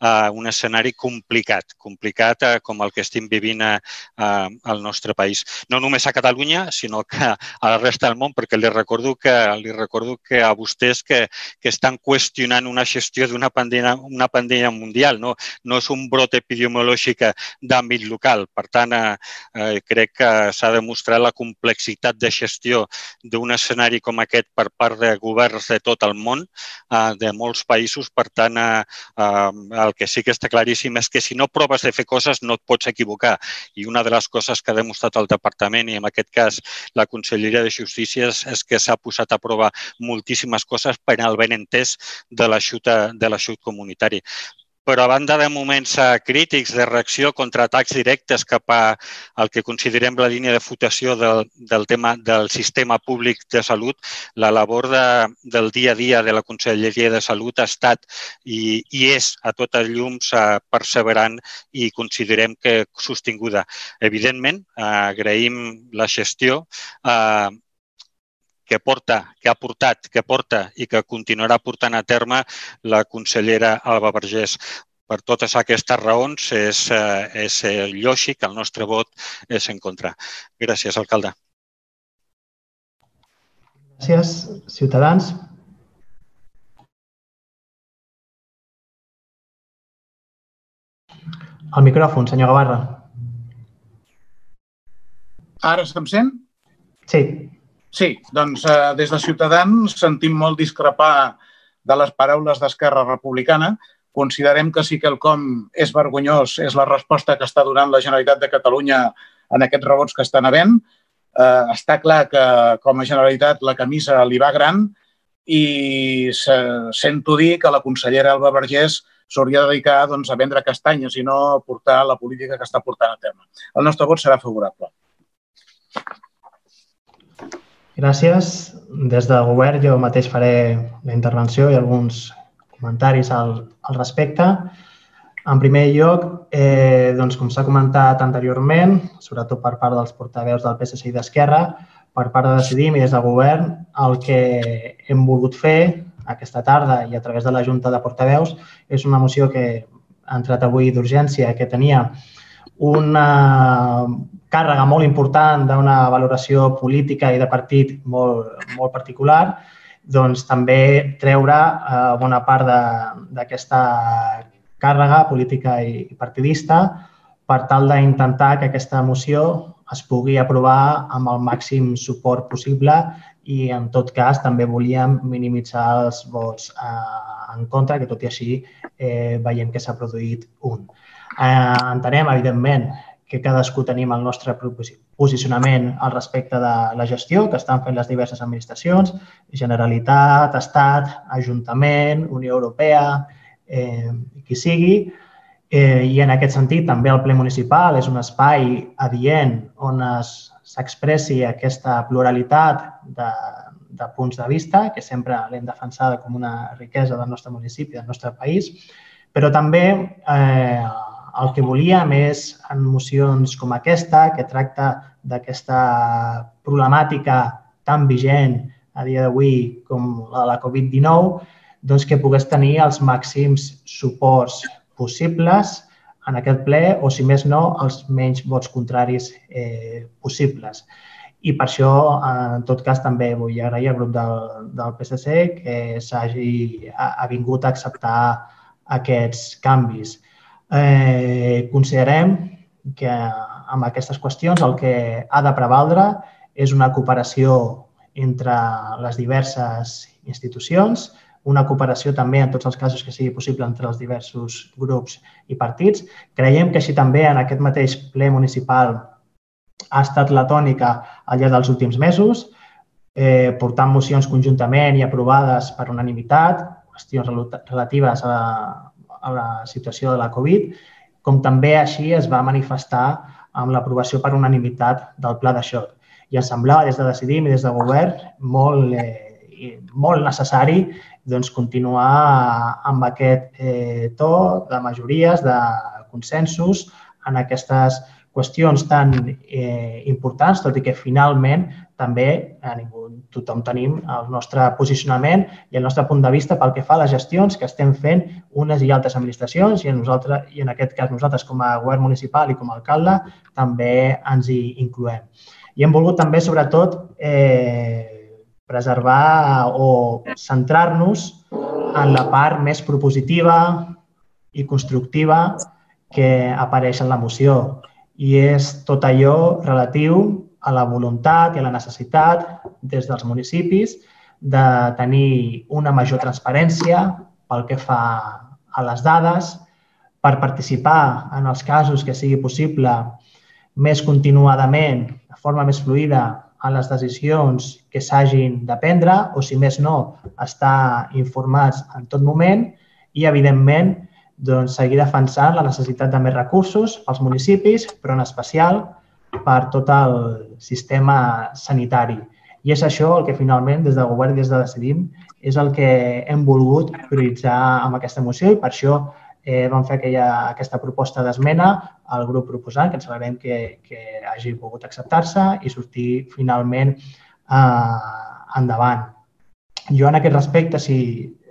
[SPEAKER 3] eh, un escenari complicat, complicat eh, com el que estem vivint eh, al nostre país. No només a Catalunya, sinó que a la resta del món, perquè li recordo que, li recordo que a vostès que, que estan qüestionant una gestió d'una pandèmia, una pandèmia mundial, no, no és un brot epidemiològic d'àmbit local. Per tant, eh, eh, crec que s'ha demostrat la complexitat de gestió d'un escenari com aquest per part de governs de tot el món, eh, de molts països. Per tant, eh, eh, el que sí que està claríssim és que si no proves de fer coses no et pots equivocar. I una de les coses que ha demostrat el departament i en aquest cas la Conselleria de Justícia és que s'ha posat a provar moltíssimes coses per al ben entès de l'aixut comunitari però a banda de moments eh, crítics de reacció contra atacs directes cap a el que considerem la línia de flotació del, del tema del sistema públic de salut, la labor de, del dia a dia de la Conselleria de Salut ha estat i, i és a totes llums eh, perseverant i considerem que sostinguda. Evidentment, eh, agraïm la gestió que porta, que ha portat, que porta i que continuarà portant a terme la consellera Alba Vergés. Per totes aquestes raons és, eh, és eh, lògic que el nostre vot és en contra. Gràcies, alcalde.
[SPEAKER 1] Gràcies, ciutadans. El micròfon, senyor Gavarra.
[SPEAKER 8] Ara se'm sent?
[SPEAKER 1] Sí.
[SPEAKER 8] Sí, doncs eh, des de Ciutadans sentim molt discrepar de les paraules d'Esquerra Republicana. Considerem que sí que el com és vergonyós, és la resposta que està donant la Generalitat de Catalunya en aquests rebots que estan havent. Eh, està clar que com a Generalitat la camisa li va gran i sento dir que la consellera Alba Vergés s'hauria de dedicar doncs, a vendre castanyes i no a portar la política que està portant a terme. El nostre vot serà favorable.
[SPEAKER 1] Gràcies. Des del govern jo mateix faré la intervenció i alguns comentaris al, al respecte. En primer lloc, eh, doncs, com s'ha comentat anteriorment, sobretot per part dels portaveus del PSC i d'Esquerra, per part de Decidim i des del govern, el que hem volgut fer aquesta tarda i a través de la Junta de Portaveus és una moció que ha entrat avui d'urgència, que tenia una càrrega molt important d'una valoració política i de partit molt, molt particular, doncs també treure eh, bona part d'aquesta càrrega política i partidista per tal d'intentar que aquesta moció es pugui aprovar amb el màxim suport possible i, en tot cas, també volíem minimitzar els vots eh, en contra, que tot i així eh, veiem que s'ha produït un. Eh, entenem, evidentment, que cadascú tenim el nostre posicionament al respecte de la gestió que estan fent les diverses administracions, Generalitat, Estat, Ajuntament, Unió Europea, eh, qui sigui. Eh, I en aquest sentit, també el ple municipal és un espai adient on s'expressi aquesta pluralitat de, de punts de vista, que sempre l'hem defensada com una riquesa del nostre municipi, del nostre país, però també eh, el que volíem és, en mocions com aquesta, que tracta d'aquesta problemàtica tan vigent a dia d'avui com la de la Covid-19, doncs que pogués tenir els màxims suports possibles en aquest ple o, si més no, els menys vots contraris eh, possibles. I per això, en tot cas, també vull agrair al grup del, del PSC que s'hagi ha, ha vingut a acceptar aquests canvis. Eh, considerem que amb aquestes qüestions el que ha de prevaldre és una cooperació entre les diverses institucions, una cooperació també en tots els casos que sigui possible entre els diversos grups i partits. Creiem que així també en aquest mateix ple municipal ha estat la tònica al llarg dels últims mesos, eh, portant mocions conjuntament i aprovades per unanimitat, qüestions relatives a la, a la situació de la Covid, com també així es va manifestar amb l'aprovació per unanimitat del pla de xoc. I ens semblava des de Decidim i des del govern molt, eh, molt necessari doncs, continuar amb aquest eh, to de majories, de consensos en aquestes qüestions tan eh, importants, tot i que finalment també a ningú, tothom tenim el nostre posicionament i el nostre punt de vista pel que fa a les gestions que estem fent unes i altres administracions i en, nosaltres, i en aquest cas nosaltres com a govern municipal i com a alcalde també ens hi incloem. I hem volgut també, sobretot, eh, preservar o centrar-nos en la part més propositiva i constructiva que apareix en la moció i és tot allò relatiu a la voluntat i a la necessitat des dels municipis de tenir una major transparència pel que fa a les dades, per participar en els casos que sigui possible més continuadament, de forma més fluida, en les decisions que s'hagin de prendre o, si més no, estar informats en tot moment i, evidentment, doncs, seguir defensant la necessitat de més recursos pels municipis, però en especial per tot el sistema sanitari. I és això el que finalment des del govern, des de Decidim, és el que hem volgut prioritzar amb aquesta moció i per això eh, vam fer aquella, aquesta proposta d'esmena al grup proposant, que ens alegrem que, que hagi pogut acceptar-se i sortir finalment eh, endavant. Jo en aquest respecte, si,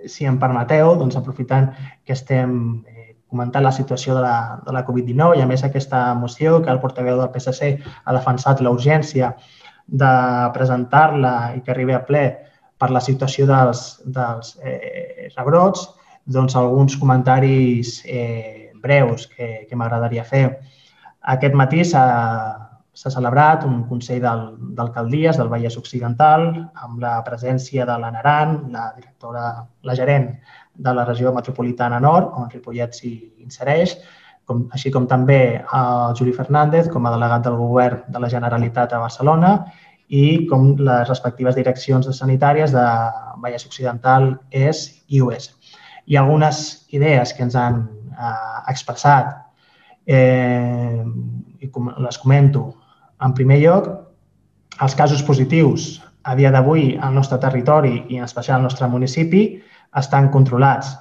[SPEAKER 1] si em permeteu, doncs aprofitant que estem eh, comentant la situació de la, de la Covid-19 i a més aquesta moció que el portaveu del PSC ha defensat la urgència de presentar-la i que arribi a ple per la situació dels, dels eh, rebrots, doncs, alguns comentaris eh, breus que, que m'agradaria fer. Aquest matí s'ha celebrat un Consell d'Alcaldies del Vallès Occidental amb la presència de la Naran, la directora, la gerent de la regió metropolitana nord, on Ripollet s'hi insereix, com, així com també el Juli Fernández com a delegat del govern de la Generalitat a Barcelona i com les respectives direccions sanitàries de Vallès Occidental, ES i US i algunes idees que ens han eh, expressat eh, i com, les comento. En primer lloc, els casos positius a dia d'avui al nostre territori i en especial al nostre municipi estan controlats,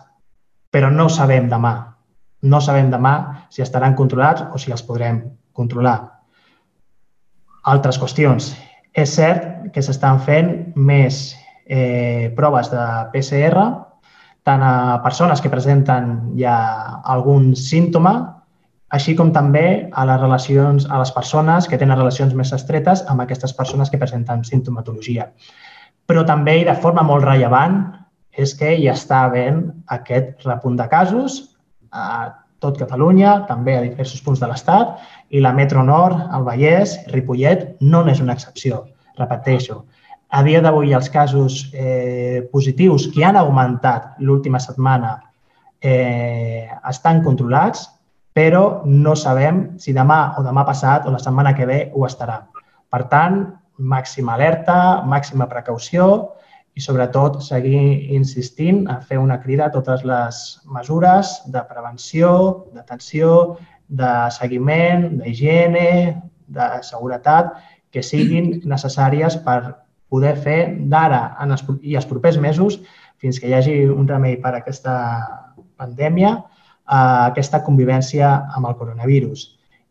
[SPEAKER 1] però no sabem demà. no sabem demà si estaran controlats o si els podrem controlar. Altres qüestions. És cert que s'estan fent més eh, proves de PCR tant a persones que presenten ja algun símptoma, així com també a les relacions a les persones que tenen relacions més estretes amb aquestes persones que presenten sintomatologia. Però també, i de forma molt rellevant, és que hi està havent aquest repunt de casos a tot Catalunya, també a diversos punts de l'Estat, i la Metro Nord, el Vallès, Ripollet, no n'és una excepció. Repeteixo, a dia d'avui els casos eh, positius que han augmentat l'última setmana eh, estan controlats, però no sabem si demà o demà passat o la setmana que ve ho estarà. Per tant, màxima alerta, màxima precaució i, sobretot, seguir insistint a fer una crida a totes les mesures de prevenció, d'atenció, de seguiment, d'higiene, de seguretat, que siguin necessàries per poder fer d'ara i els propers mesos, fins que hi hagi un remei per a aquesta pandèmia, eh, aquesta convivència amb el coronavirus.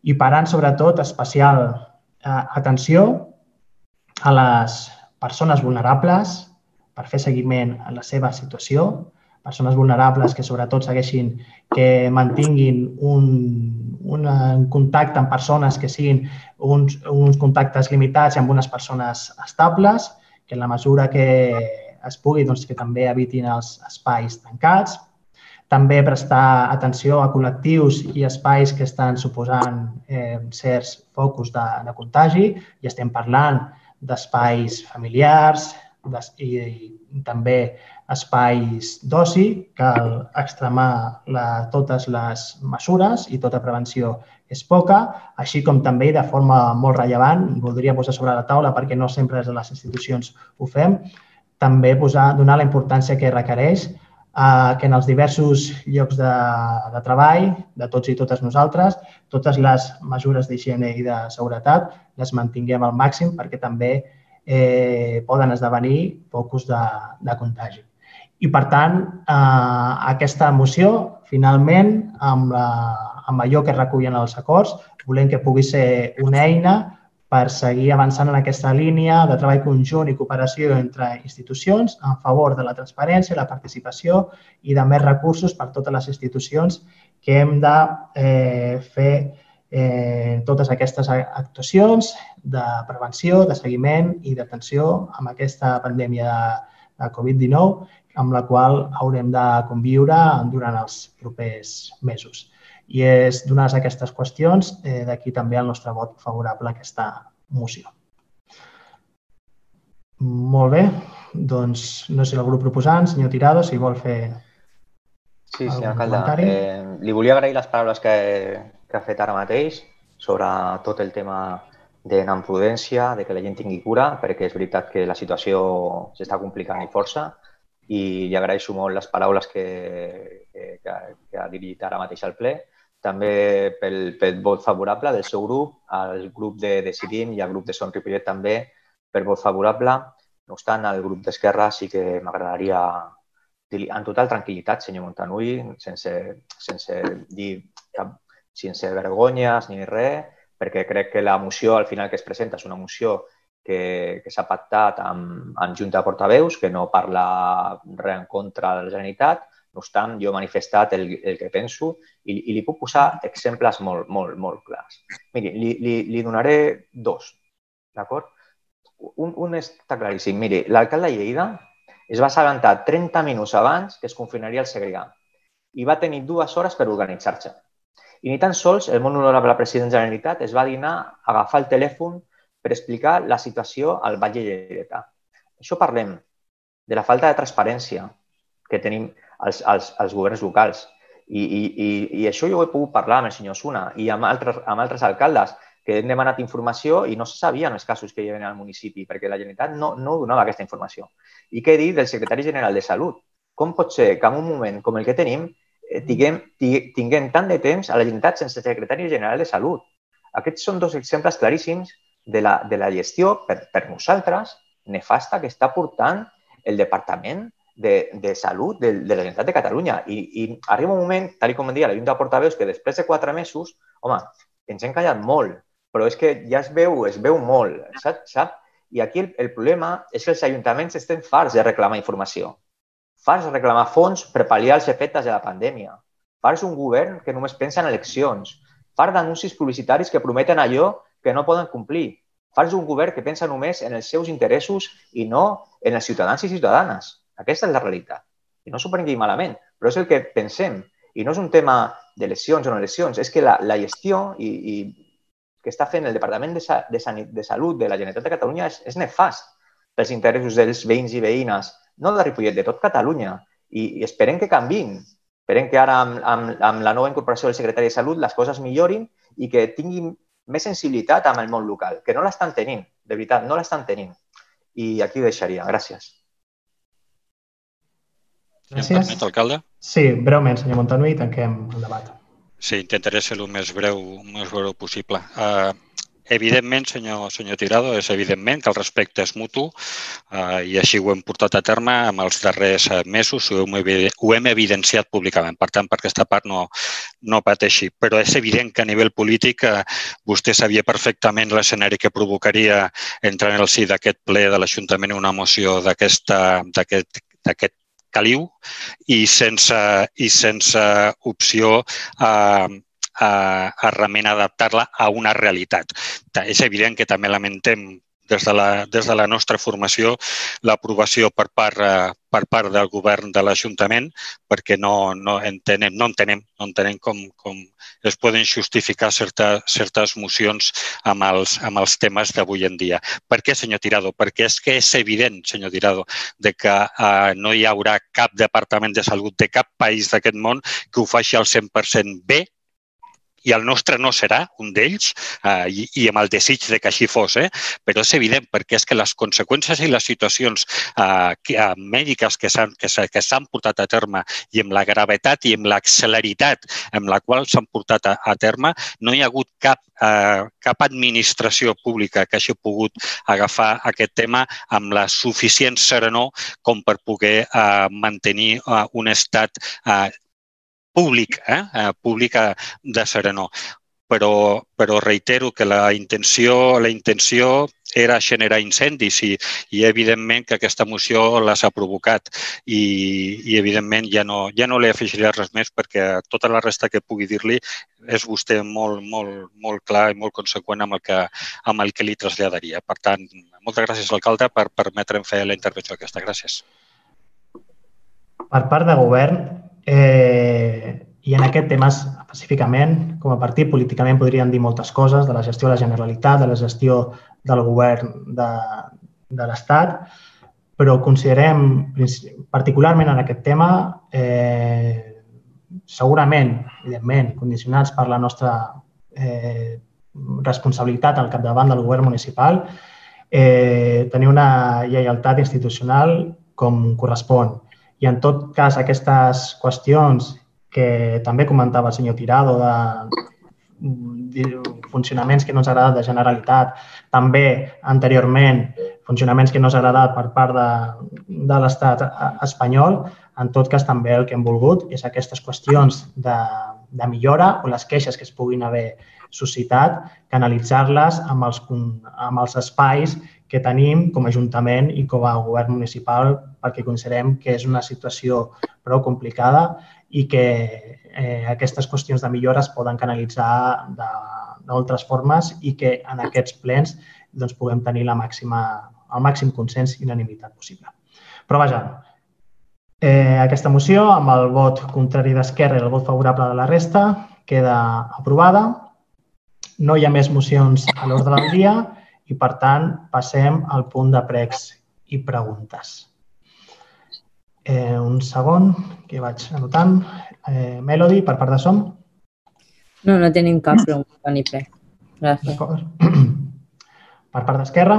[SPEAKER 1] I parant, sobretot, especial eh, atenció a les persones vulnerables per fer seguiment a la seva situació, persones vulnerables que sobretot segueixin, que mantinguin un, un, contacte amb persones que siguin uns, uns contactes limitats amb unes persones estables, que en la mesura que es pugui, doncs, que també evitin els espais tancats, també prestar atenció a col·lectius i espais que estan suposant eh, certs focus de, de contagi. I estem parlant d'espais familiars i, i també espais d'oci, cal extremar la, totes les mesures i tota prevenció és poca, així com també de forma molt rellevant, voldria posar sobre la taula perquè no sempre des de les institucions ho fem, també posar, donar la importància que requereix eh, que en els diversos llocs de, de treball de tots i totes nosaltres, totes les mesures d'higiene i de seguretat les mantinguem al màxim perquè també eh, poden esdevenir focus de, de contagi. I, per tant, eh, aquesta moció, finalment, amb, la, amb allò que recullen els acords, volem que pugui ser una eina per seguir avançant en aquesta línia de treball conjunt i cooperació entre institucions en favor de la transparència, la participació i de més recursos per totes les institucions que hem de eh, fer eh, totes aquestes actuacions de prevenció, de seguiment i d'atenció amb aquesta pandèmia de, de Covid-19 amb la qual haurem de conviure durant els propers mesos. I és donades aquestes qüestions, eh, d'aquí també el nostre vot favorable a aquesta moció. Molt bé, doncs no sé el grup proposant, senyor Tirado, si vol fer
[SPEAKER 7] Sí, senyor alcalde, eh, li volia agrair les paraules que, que ha fet ara mateix sobre tot el tema de prudència, de que la gent tingui cura, perquè és veritat que la situació s'està complicant i força i li agraeixo molt les paraules que, que, que ha dirigit ara mateix al ple també pel, pel vot favorable del seu grup, al grup de Decidim i al grup de Son Ripollet també per vot favorable. No obstant, al grup d'Esquerra sí que m'agradaria dir en total tranquil·litat, senyor Montanui, sense, sense dir cap, sense vergonyes ni res, perquè crec que la moció al final que es presenta és una moció que, que s'ha pactat amb, amb Junta de Portaveus, que no parla res en contra de la Generalitat, no obstant, jo he manifestat el, el que penso i, i li puc posar exemples molt, molt, molt clars. Miri, li, li, li donaré dos, d'acord? Un, un està claríssim. Miri, l'alcalde de Lleida es va assabentar 30 minuts abans que es confinaria el Segrià i va tenir dues hores per organitzar-se. I ni tan sols el molt honorable president de la Generalitat es va dinar a agafar el telèfon per explicar la situació al Vall de Lleida. Això parlem de la falta de transparència que tenim als, als, als governs locals. I, i, i, I això jo ho he pogut parlar amb el senyor Suna i amb altres, amb altres alcaldes que hem demanat informació i no se sabien els casos que hi havia al municipi perquè la Generalitat no, no donava aquesta informació. I què dir del secretari general de Salut? Com pot ser que en un moment com el que tenim tinguem, tinguem tant de temps a la Generalitat sense secretari general de Salut? Aquests són dos exemples claríssims de la, de la gestió per, per nosaltres nefasta que està portant el Departament de, de salut de, de la Generalitat de Catalunya. I, I arriba un moment, tal com deia la Junta de Portaveus, que després de quatre mesos, home, ens hem callat molt, però és que ja es veu, es veu molt, sap? sap? I aquí el, el problema és que els ajuntaments estem farts de reclamar informació, farts de reclamar fons per pal·liar els efectes de la pandèmia, farts un govern que només pensa en eleccions, farts d'anuncis publicitaris que prometen allò que no poden complir, farts un govern que pensa només en els seus interessos i no en els ciutadans i ciutadanes. Aquesta és la realitat. I no s'ho prengui malament, però és el que pensem. I no és un tema de lesions o no lesions, és que la, la gestió i, i que està fent el Departament de, Sa de, Sanit de Salut de la Generalitat de Catalunya és, és nefast pels interessos dels veïns i veïnes, no de Ripollet, de tot Catalunya. I, i esperem que canvin. Esperem que ara, amb, amb, amb la nova incorporació del secretari de Salut, les coses millorin i que tinguin més sensibilitat amb el món local, que no l'estan tenint, de veritat, no l'estan tenint. I aquí ho deixaria. Gràcies.
[SPEAKER 3] Gràcies. Si em permet, alcalde?
[SPEAKER 1] Sí, breument, senyor Montanui, tanquem el debat.
[SPEAKER 3] Sí, intentaré ser el més breu, el més breu possible. Uh, evidentment, senyor, senyor Tirado, és evidentment que el respecte és mutu uh, i així ho hem portat a terme amb els darrers mesos, ho hem, ho hem evidenciat públicament. Per tant, per aquesta part no, no pateixi. Però és evident que a nivell polític uh, vostè sabia perfectament l'escenari que provocaria entrar en el si d'aquest ple de l'Ajuntament una moció d'aquest caliu i sense, i sense opció a, a, a realment adaptar-la a una realitat. És evident que també lamentem des de la, des de la nostra formació l'aprovació per, part, eh, per part del govern de l'Ajuntament perquè no, no, entenem, no entenem, no entenem com, com es poden justificar certa, certes mocions amb els, amb els temes d'avui en dia. Per què, senyor Tirado? Perquè és que és evident, senyor Tirado, de que eh, no hi haurà cap departament de salut de cap país d'aquest món que ho faci al 100% bé i el nostre no serà un d'ells eh, i, i amb el desig de que així fos, eh? però és evident perquè és que les conseqüències i les situacions eh, eh, mèdiques que s'han que que portat a terme i amb la gravetat i amb l'acceleritat amb la qual s'han portat a, a terme, no hi ha hagut cap, eh, cap administració pública que hagi pogut agafar aquest tema amb la suficient serenor com per poder eh, mantenir eh, un estat eh, públic, eh? eh pública de Serenor. Però, però reitero que la intenció, la intenció era generar incendis i, i evidentment que aquesta moció les ha provocat i, i evidentment ja no, ja no li afegiré res més perquè tota la resta que pugui dir-li és vostè molt, molt, molt clar i molt conseqüent amb el que, amb el que li traslladaria. Per tant, moltes gràcies, alcalde, per permetre'm fer la intervenció aquesta. Gràcies.
[SPEAKER 1] Per part de govern, Eh, I en aquest tema específicament, com a partit, políticament podríem dir moltes coses de la gestió de la Generalitat, de la gestió del govern de, de l'Estat, però considerem, particularment en aquest tema, eh, segurament, evidentment, condicionats per la nostra eh, responsabilitat al capdavant del govern municipal, eh, tenir una lleialtat institucional com correspon i en tot cas, aquestes qüestions que també comentava el senyor Tirado de funcionaments que no ens ha agradat de Generalitat, també anteriorment funcionaments que no s'ha agradat per part de, de l'estat espanyol, en tot cas també el que hem volgut és aquestes qüestions de, de millora o les queixes que es puguin haver suscitat, canalitzar-les amb, els, amb els espais que tenim com a Ajuntament i com a govern municipal perquè considerem que és una situació prou complicada i que eh, aquestes qüestions de millora es poden canalitzar d'altres formes i que en aquests plens doncs, puguem tenir la màxima, el màxim consens i unanimitat possible. Però vaja, eh, aquesta moció, amb el vot contrari d'Esquerra i el vot favorable de la resta, queda aprovada. No hi ha més mocions a l'ordre del dia i, per tant, passem al punt de pregs i preguntes. Eh, un segon, que vaig anotant. Eh, Melody, per part de Som?
[SPEAKER 2] No, no tenim cap pregunta ni prec. Gràcies.
[SPEAKER 1] Per part d'Esquerra?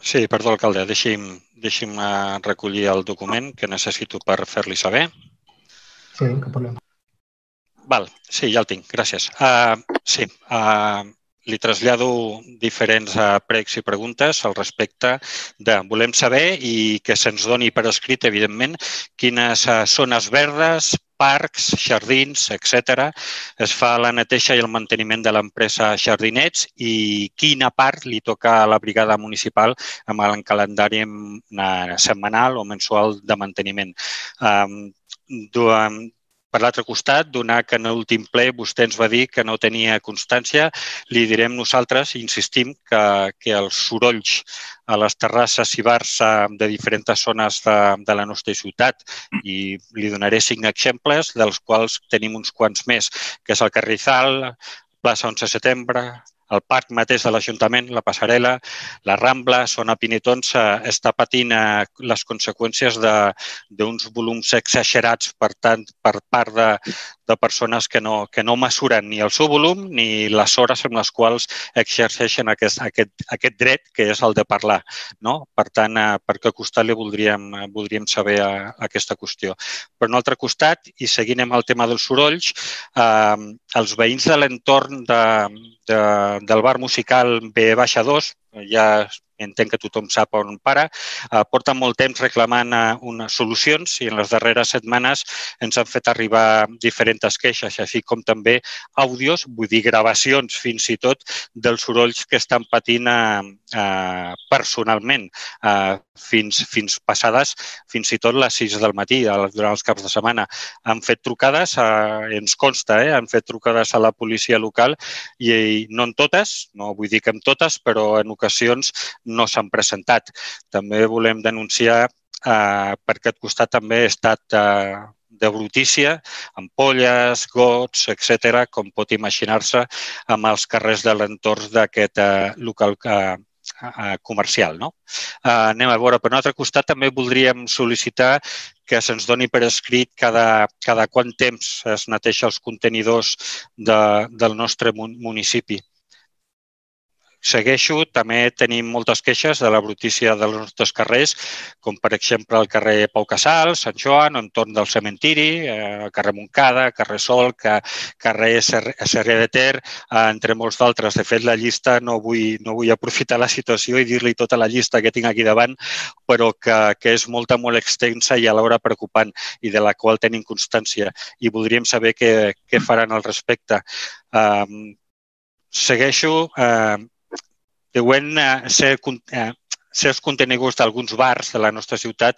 [SPEAKER 3] Sí, perdó, alcalde. Deixi'm, deixi'm eh, recollir el document que necessito per fer-li saber.
[SPEAKER 1] Sí, cap problema.
[SPEAKER 3] Val, sí, ja el tinc, gràcies. Uh, sí, uh, li trasllado diferents uh, pregs i preguntes al respecte de volem saber i que se'ns doni per escrit, evidentment, quines uh, zones verdes, parcs, jardins, etc. Es fa la neteja i el manteniment de l'empresa Jardinets i quina part li toca a la brigada municipal amb el calendari setmanal o mensual de manteniment. Per l'altre costat, donar que en l'últim ple vostè ens va dir que no tenia constància, li direm nosaltres, insistim, que, que els sorolls a les terrasses i bars eh, de diferents zones de, de la nostra ciutat i li donaré cinc exemples, dels quals tenim uns quants més, que és el Carrizal, plaça 11 de setembre, el parc mateix de l'Ajuntament, la passarel·la, la Rambla, zona Pinetons, eh, està patint eh, les conseqüències d'uns volums exagerats per tant per part de, de persones que no, que no mesuren ni el seu volum ni les hores en les quals exerceixen aquest, aquest, aquest dret que és el de parlar. No? Per tant, eh, per què costat li voldríem, voldríem saber a, a aquesta qüestió. Per un altre costat, i seguint amb el tema dels sorolls, eh, els veïns de l'entorn de, de, del bar musical B-2, ja entenc que tothom sap on para, eh, porta molt temps reclamant eh, unes solucions i en les darreres setmanes ens han fet arribar diferents queixes, així com també àudios, vull dir gravacions fins i tot dels sorolls que estan patint eh, eh, personalment eh, fins, fins passades fins i tot les 6 del matí durant els caps de setmana. Han fet trucades, eh, ens consta, eh, han fet trucades a la policia local i, i no en totes, no vull dir que en totes, però en ocasions no s'han presentat. També volem denunciar eh, per aquest costat també ha estat eh, de brutícia, ampolles, gots, etc, com pot imaginar-se amb els carrers de l'entorn d'aquest eh, local eh, eh, comercial. No? Eh, anem a veure. Per un altre costat, també voldríem sol·licitar que se'ns doni per escrit cada, cada quant temps es neteja els contenidors de, del nostre municipi segueixo, també tenim moltes queixes de la brutícia dels nostres carrers, com per exemple el carrer Pau Casals, Sant Joan, entorn del cementiri, eh, carrer Moncada, carrer Sol, que, carrer Serrer de Ter, eh, entre molts d'altres. De fet, la llista no vull, no vull aprofitar la situació i dir-li tota la llista que tinc aquí davant, però que, que és molta, molt extensa i alhora preocupant i de la qual tenim constància i voldríem saber què, què faran al respecte. Eh, segueixo eh, deuen eh, ser, eh, certs continguts d'alguns bars de la nostra ciutat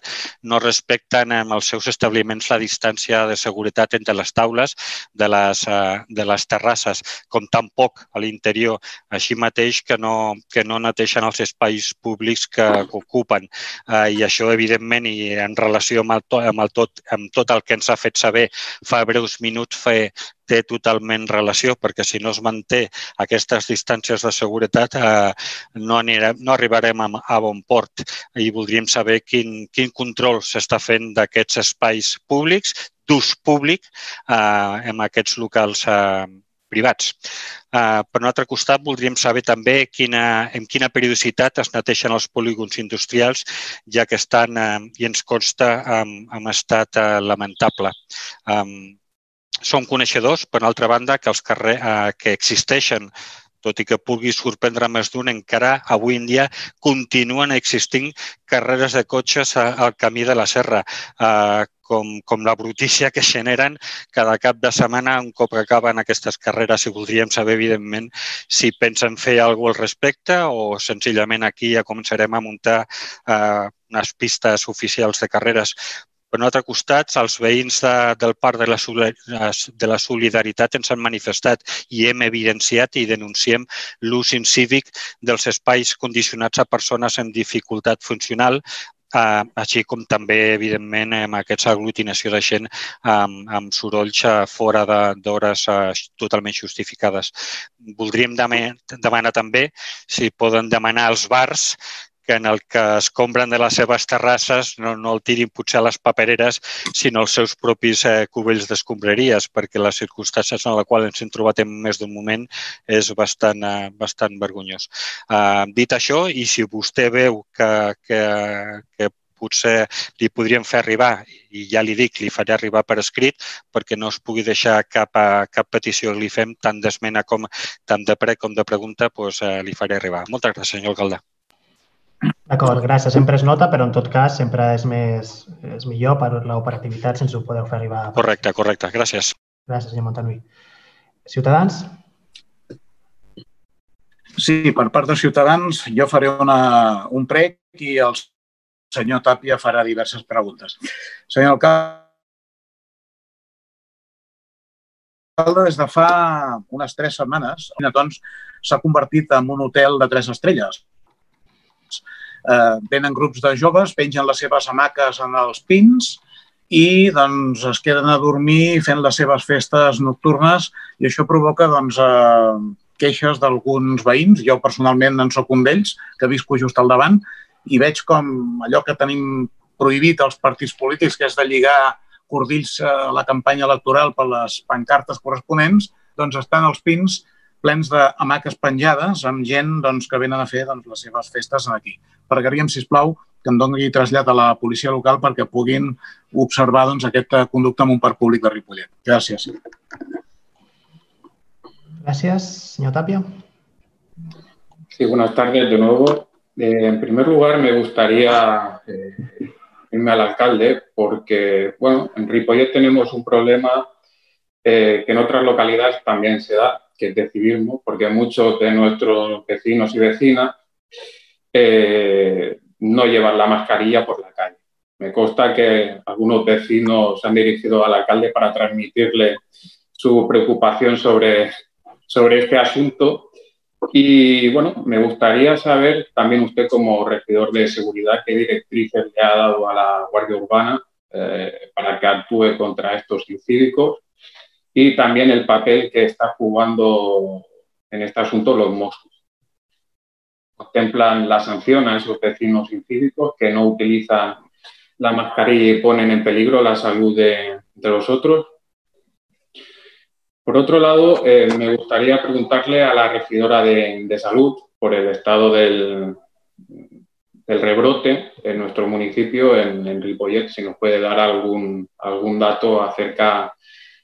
[SPEAKER 3] no respecten amb els seus establiments la distància de seguretat entre les taules de les, eh, de les terrasses, com tampoc a l'interior, així mateix que no, que no neteixen els espais públics que, que ocupen. Eh, I això, evidentment, i en relació amb, el, amb, el tot, amb tot el que ens ha fet saber fa breus minuts, fa, té totalment relació, perquè si no es manté aquestes distàncies de seguretat eh, no, anirem, no arribarem a, a bon port i voldríem saber quin, quin control s'està fent d'aquests espais públics, d'ús públic, eh, en aquests locals eh, privats. Uh, per un altre costat, voldríem saber també quina, en quina periodicitat es neteixen els polígons industrials, ja que estan, uh, i ens consta, en, en estat uh, lamentable. Um, som coneixedors, per altra banda, que els carrers eh, que existeixen tot i que pugui sorprendre més d'un, encara avui en dia continuen existint carreres de cotxes al camí de la serra, eh, com, com la brutícia que generen cada cap de setmana un cop acaben aquestes carreres i voldríem saber, evidentment, si pensen fer alguna al respecte o senzillament aquí ja començarem a muntar eh, unes pistes oficials de carreres per un altre costat, els veïns de, del Parc de la, de la Solidaritat ens han manifestat i hem evidenciat i denunciem l'ús incívic dels espais condicionats a persones amb dificultat funcional, eh, així com també, evidentment, amb aquesta aglutinació de gent amb, amb sorolls fora d'hores eh, totalment justificades. Voldríem demanar també si poden demanar als bars que en el que es compren de les seves terrasses no, no el tirin potser a les papereres, sinó als seus propis eh, cubells d'escombraries, perquè les circumstàncies en la qual ens hem trobat en més d'un moment és bastant, eh, bastant vergonyós. Eh, dit això, i si vostè veu que, que, que potser li podríem fer arribar, i ja li dic, li faré arribar per escrit, perquè no es pugui deixar cap, a, cap petició que li fem, tant d'esmena com tant de pre com de pregunta, doncs, eh, li faré arribar. Moltes gràcies, senyor alcalde.
[SPEAKER 1] D'acord, gràcies. Sempre es nota, però en tot cas sempre és, més, és millor per l'operativitat si ens ho podeu fer arribar.
[SPEAKER 3] Correcte, correcte. Gràcies.
[SPEAKER 1] Gràcies, senyor Montanui. Ciutadans?
[SPEAKER 8] Sí, per part de Ciutadans jo faré una, un prec i el senyor Tàpia farà diverses preguntes. Senyor alcalde, des de fa unes tres setmanes, doncs, s'ha convertit en un hotel de tres estrelles. Eh, venen grups de joves, pengen les seves hamaques en els pins i doncs, es queden a dormir fent les seves festes nocturnes i això provoca doncs, eh, queixes d'alguns veïns. Jo personalment en sóc un d'ells, que visco just al davant, i veig com allò que tenim prohibit als partits polítics, que és de lligar cordills a la campanya electoral per les pancartes corresponents, doncs estan els pins plens d'hamaques penjades amb gent doncs, que venen a fer doncs, les seves festes aquí. Pregaríem, si plau, que em doni trasllat a la policia local perquè puguin observar doncs, aquesta conducta en un parc públic de Ripollet. Gràcies.
[SPEAKER 1] Gracias, señor Tapia.
[SPEAKER 4] Sí, buenas tardes de nuevo. Eh, en primer lugar, me gustaría eh, irme al alcalde porque, bueno, en Ripollet tenemos un problema eh, que en otras localidades también se da, que es de civismo, porque muchos de nuestros vecinos y vecinas no llevan la mascarilla por la calle. Me consta que algunos vecinos se han dirigido al alcalde para transmitirle su preocupación sobre, sobre este asunto. Y bueno, me gustaría saber también usted como regidor de seguridad qué directrices le ha dado a la Guardia Urbana eh, para que actúe contra estos incívicos y también el papel que está jugando en este asunto los Moscos. Contemplan la sanción a esos vecinos incívicos que no utilizan la mascarilla y ponen en peligro la salud de, los otros. Por otro lado, eh, me gustaría preguntarle a la regidora de, salud por el estado del, del, rebrote en nuestro municipio, en, en, Ripollet, si nos puede dar algún, algún dato acerca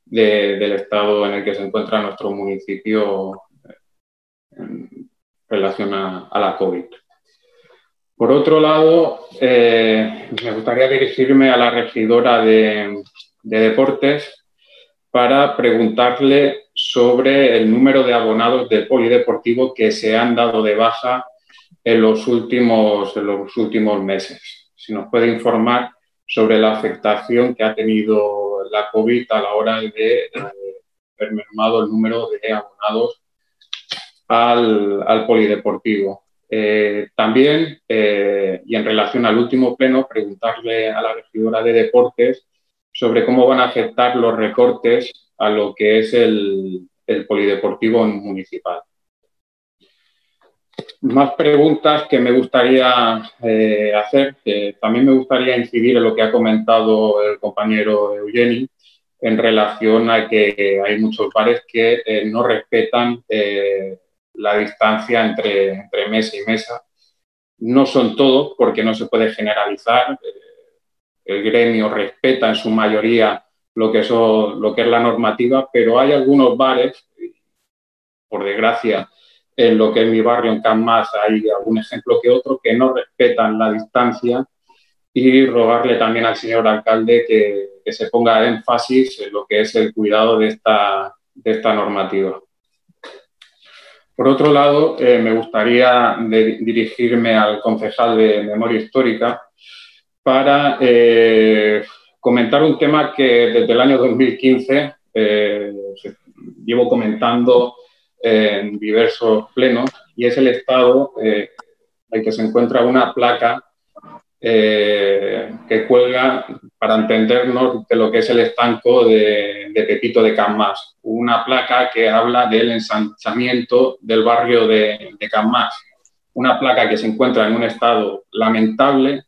[SPEAKER 4] del estado en el que se encuentra nuestro municipio en relación a la COVID. Por otro lado, eh, me gustaría dirigirme a la regidora de, deportes para preguntarle sobre el número de abonados del polideportivo que se han dado de baja en los últimos, en los últimos meses. Si nos puede informar sobre la afectación que ha tenido la COVID a la hora de haber mermado el número de abonados al, al polideportivo. Eh, también, eh, y en relación al último pleno, preguntarle a la regidora de deportes sobre cómo van a afectar los recortes a lo que es el, polideportivo municipal. Más preguntas que me gustaría eh, hacer. también me gustaría incidir en lo que ha comentado el compañero Eugeni en relación a que hay muchos bares que no respetan la distancia entre, entre mesa y mesa. No son todos, porque no se puede generalizar. Eh, el gremio respeta en su mayoría lo que, lo que es la normativa, pero hay algunos bares, por desgracia, en lo que es mi barrio, en Can hay algún ejemplo que otro, que no respetan la distancia y rogarle también al señor alcalde que, que se ponga énfasis en lo que es el cuidado de esta, de esta normativa. Por otro lado, eh, me gustaría dirigirme al concejal de Memoria Histórica para eh, comentar un tema que desde el año 2015 eh, llevo comentando en diversos plenos y es el estado en el que se encuentra una placa que cuelga para entendernos de lo que es el estanco de, Pepito de Camas, una placa que habla del ensanchamiento del barrio de, de una placa que se encuentra en un estado lamentable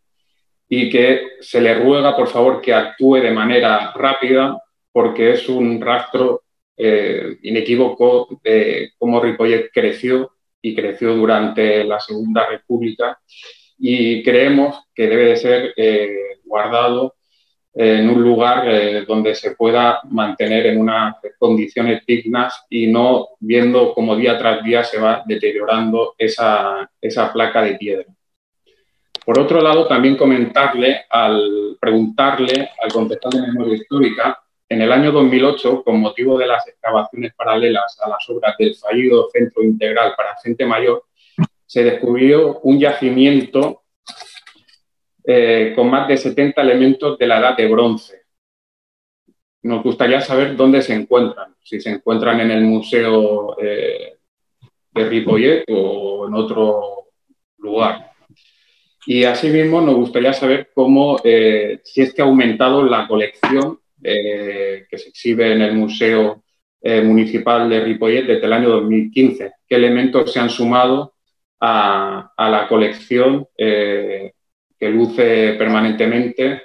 [SPEAKER 4] y que se le ruega, por favor, que actúe de manera rápida porque es un rastro eh, inequívoco de cómo Ripollet creció y creció durante la Segunda República y creemos que debe de ser eh, guardado en un lugar eh, donde se pueda mantener en unas condiciones dignas y no viendo cómo día tras día se va deteriorando esa, esa placa de piedra. Por otro lado, también comentarle, al preguntarle al concejal de memoria histórica, en el año 2008, con motivo de las excavaciones paralelas a las obras del fallido Centro Integral para Gente Mayor, se descubrió un yacimiento eh, con más de 70 elementos de la edad de bronce. Nos gustaría saber dónde se encuentran, si se encuentran en el Museo eh, de Ripollet o en otro lugar. Y asimismo nos gustaría saber cómo, eh, si es que ha aumentado la colección que se exhibe en el Museo Municipal de Ripollet desde el año 2015. ¿Qué elementos se han sumado a, la colección que luce permanentemente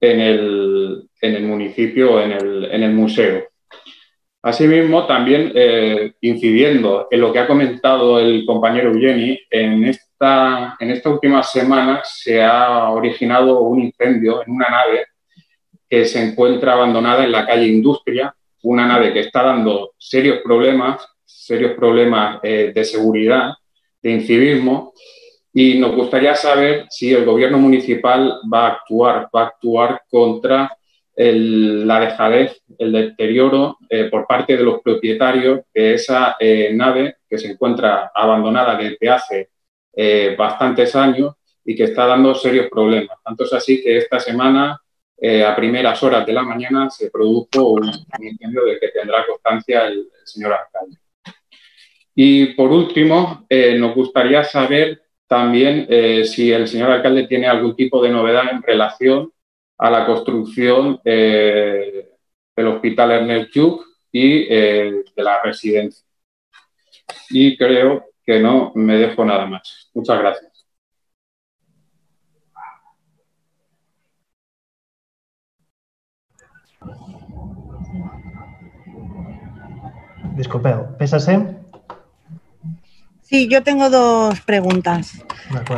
[SPEAKER 4] en el, municipio, en el, en el museo. Asimismo, también eh, incidiendo en lo que ha comentado el compañero Eugeni, en esta última semana se ha originado un incendio en una nave que se encuentra abandonada en la calle Industria, una nave que está dando serios problemas, serios problemas eh, de seguridad, de incivismo, y nos gustaría saber si el gobierno municipal va a actuar, va a actuar contra la dejadez, el deterioro eh, por parte de los propietarios de esa eh, nave que se encuentra abandonada desde hace bastantes años y que está dando serios problemas. Tanto es así que esta semana, a primeras horas de la mañana, se produjo un, incendio del que tendrá constancia el, señor alcalde. Y por último, nos gustaría saber también eh, si el señor alcalde tiene algún tipo de novedad en relación a la construcción eh, del Hospital Ernest Lluch y eh, de la residencia. Y creo que no me dejo nada más. Muchas gracias.
[SPEAKER 1] Disculpeu, PSC
[SPEAKER 10] Sí, yo tengo dos preguntas.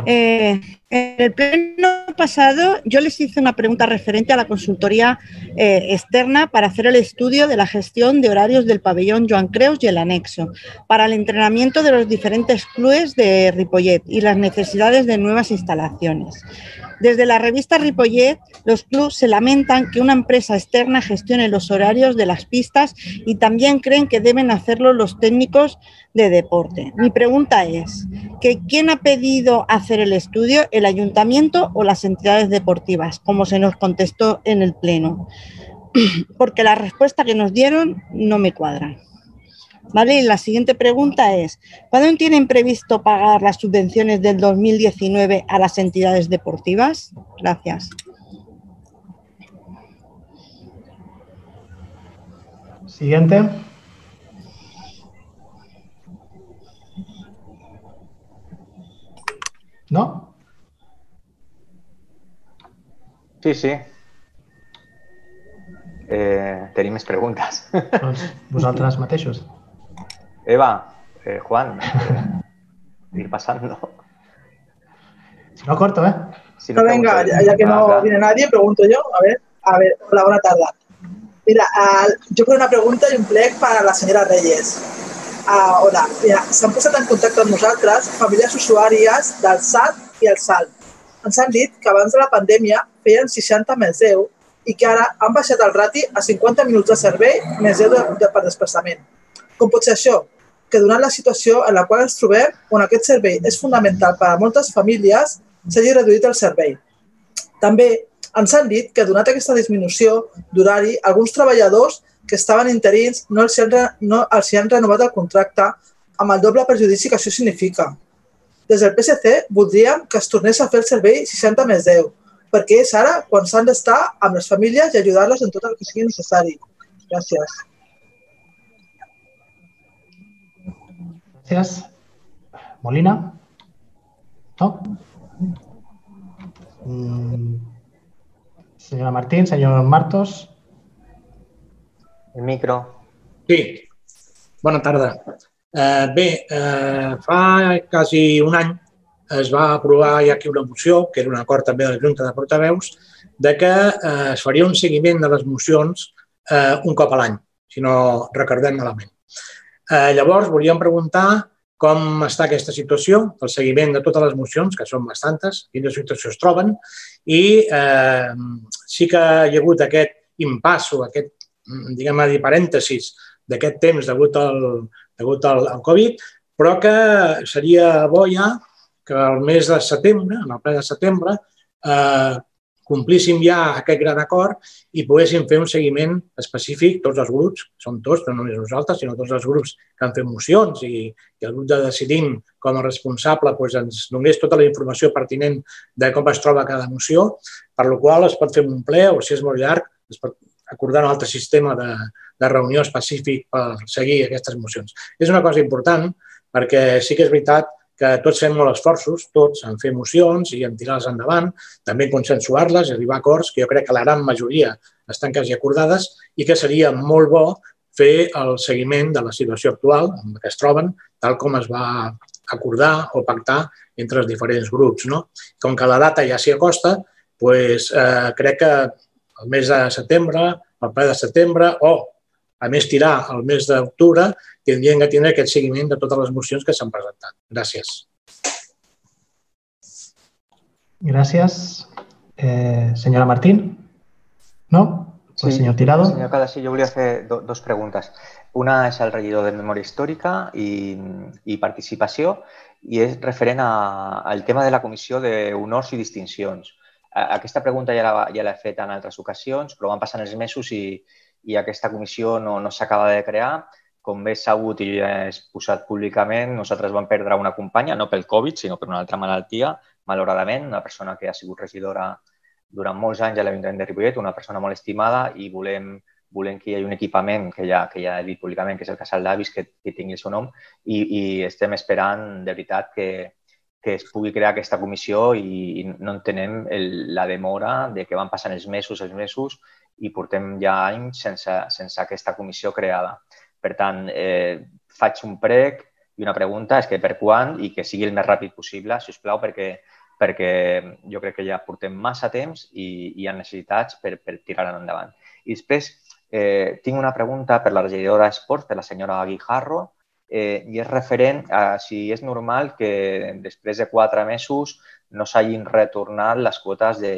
[SPEAKER 10] Eh, en el pleno pasado yo les hice una pregunta referente a la consultoría eh, externa para hacer el estudio de la gestión de horarios del pabellón Joan Creus y el anexo, para el entrenamiento de los diferentes clubes de Ripollet y las necesidades de nuevas instalaciones. Desde la revista Ripollet, los clubs se lamentan que una empresa externa gestione los horarios de las pistas y también creen que deben hacerlo los técnicos de deporte. Mi pregunta es, que ¿quién ha pedido hacer el estudio, el ayuntamiento o las entidades deportivas, como se nos contestó en el Pleno? <clears throat> Porque la respuesta que nos dieron no me cuadra. ¿Vale? Y la siguiente pregunta es, ¿cuándo tienen previsto pagar las subvenciones del 2019 a las entidades deportivas? Gracias.
[SPEAKER 1] Siguiente. ¿No?
[SPEAKER 7] Sí, sí. Eh, tenim més preguntes.
[SPEAKER 1] Doncs vosaltres mateixos.
[SPEAKER 7] Eva, eh, Juan, eh, ir pasando.
[SPEAKER 1] Si no, corto, ¿eh?
[SPEAKER 5] Si no, no venga, ya, ya, que no viene nadie, pregunto yo. A ver, a ver, hola, buena tarde. Mira, uh, yo creo una pregunta y un plec para la senyora Reyes. Uh, hola, mira, s'han posat en contacte amb nosaltres famílies usuàries del SAT i el SAL. Ens han dit que abans de la pandèmia feien 60 més 10 i que ara han baixat el rati a 50 minuts de servei més 10 de, de, per desplaçament. Com pot ser això? que donat la situació en la qual ens trobem, on aquest servei és fonamental per a moltes famílies, s'hagi reduït el servei. També ens han dit que, donat aquesta disminució d'horari, alguns treballadors que estaven interins no els, han, no els han renovat el contracte amb el doble perjudici que això significa. Des del PSC voldríem que es tornés a fer el servei 60 més 10, perquè és ara quan s'han d'estar amb les famílies i ajudar-les en tot el que sigui necessari. Gràcies.
[SPEAKER 1] Gracias. Molina. ¿No? Mm. Senyora Martín, senyor Martos.
[SPEAKER 7] El micro.
[SPEAKER 11] Sí, bona tarda. Eh, bé, eh, fa quasi un any
[SPEAKER 8] es va aprovar ja aquí una moció, que era un acord també de la Junta de Portaveus, de que eh, es faria un seguiment de les mocions eh, un cop a l'any, si no recordem malament. Eh, llavors, volíem preguntar com està aquesta situació, el seguiment de totes les mocions, que són bastantes, quina situació es troben, i eh, sí que hi ha hagut aquest impasso, aquest, diguem dir, parèntesis d'aquest temps degut al, degut al, al Covid, però que seria bo ja que el mes de setembre, en el ple de setembre, eh, complíssim ja aquest gran acord i poguéssim fer un seguiment específic, tots els grups, som tots, no només nosaltres, sinó tots els grups que han fet mocions i, i el grup de Decidim com a responsable doncs, ens donés tota la informació pertinent de com es troba cada moció, per la qual es pot fer un ple o si és molt llarg es pot acordar un altre sistema de, de reunió específic per seguir aquestes mocions. És una cosa important perquè sí que és veritat que tots fem molt esforços, tots, en fer mocions i en tirar-les endavant, també en consensuar-les i arribar a acords que jo crec que la gran majoria estan quasi acordades i que seria molt bo fer el seguiment de la situació actual en què es troben, tal com es va acordar o pactar entre els diferents grups. No? Com que la data ja s'hi acosta, doncs, eh, crec que el mes de setembre, el ple de setembre o a més tirar el mes d'octubre, tindrien que tindre aquest seguiment de totes les mocions que s'han presentat. Gràcies.
[SPEAKER 1] Gràcies. Eh, senyora Martín? No?
[SPEAKER 7] Sí,
[SPEAKER 1] senyor Tirado.
[SPEAKER 7] Senyor Cadasí, jo volia fer do, dos preguntes. Una és el regidor de Memòria Històrica i, i Participació i és referent a, al tema de la comissió d'honors i distincions. Aquesta pregunta ja l'he ja fet en altres ocasions, però van passant els mesos i, i aquesta comissió no, no s'acaba de crear. Com bé sabut i ja és posat públicament, nosaltres vam perdre una companya, no pel Covid, sinó per una altra malaltia, malauradament, una persona que ha sigut regidora durant molts anys a l'Ajuntament de Ripollet, una persona molt estimada i volem, volem que hi hagi un equipament que ja, que ja he dit públicament, que és el Casal d'Avis, que, que tingui el seu nom i, i estem esperant de veritat que, que es pugui crear aquesta comissió i, i no entenem el, la demora de que van passant els mesos, els mesos i portem ja anys sense, sense aquesta comissió creada. Per tant, eh, faig un prec i una pregunta és que per quan i que sigui el més ràpid possible, si us plau, perquè, perquè jo crec que ja portem massa temps i, i hi ha necessitats per, per tirar endavant. I després eh, tinc una pregunta per la regidora d'Esports, per la senyora Guijarro, eh, i és referent a si és normal que després de quatre mesos no s'hagin retornat les quotes de,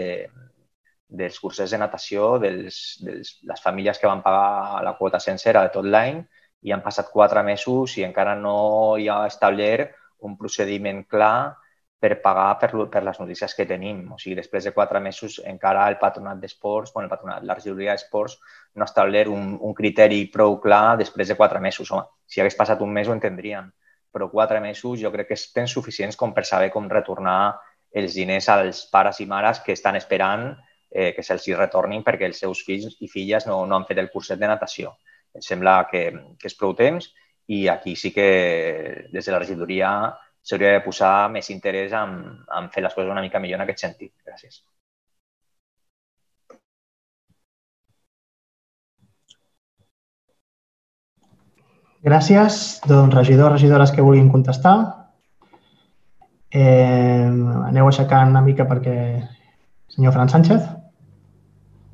[SPEAKER 7] dels cursers de natació, dels, dels, les famílies que van pagar la quota sencera de tot l'any i han passat quatre mesos i encara no hi ha establert un procediment clar per pagar per, per les notícies que tenim. O sigui, després de quatre mesos encara el patronat d'esports, bueno, el patronat, la regidoria d'esports no ha establert un, un criteri prou clar després de quatre mesos. Home, si hagués passat un mes ho entendríem, però quatre mesos jo crec que és temps suficients com per saber com retornar els diners als pares i mares que estan esperant eh, que se'ls retornin perquè els seus fills i filles no, no han fet el curset de natació. Em sembla que, que és prou temps i aquí sí que des de la regidoria s'hauria de posar més interès en, en fer les coses una mica millor en aquest sentit. Gràcies.
[SPEAKER 1] Gràcies. Doncs regidors, regidores que vulguin contestar. Eh, aneu aixecant una mica perquè... Senyor Fran Sánchez.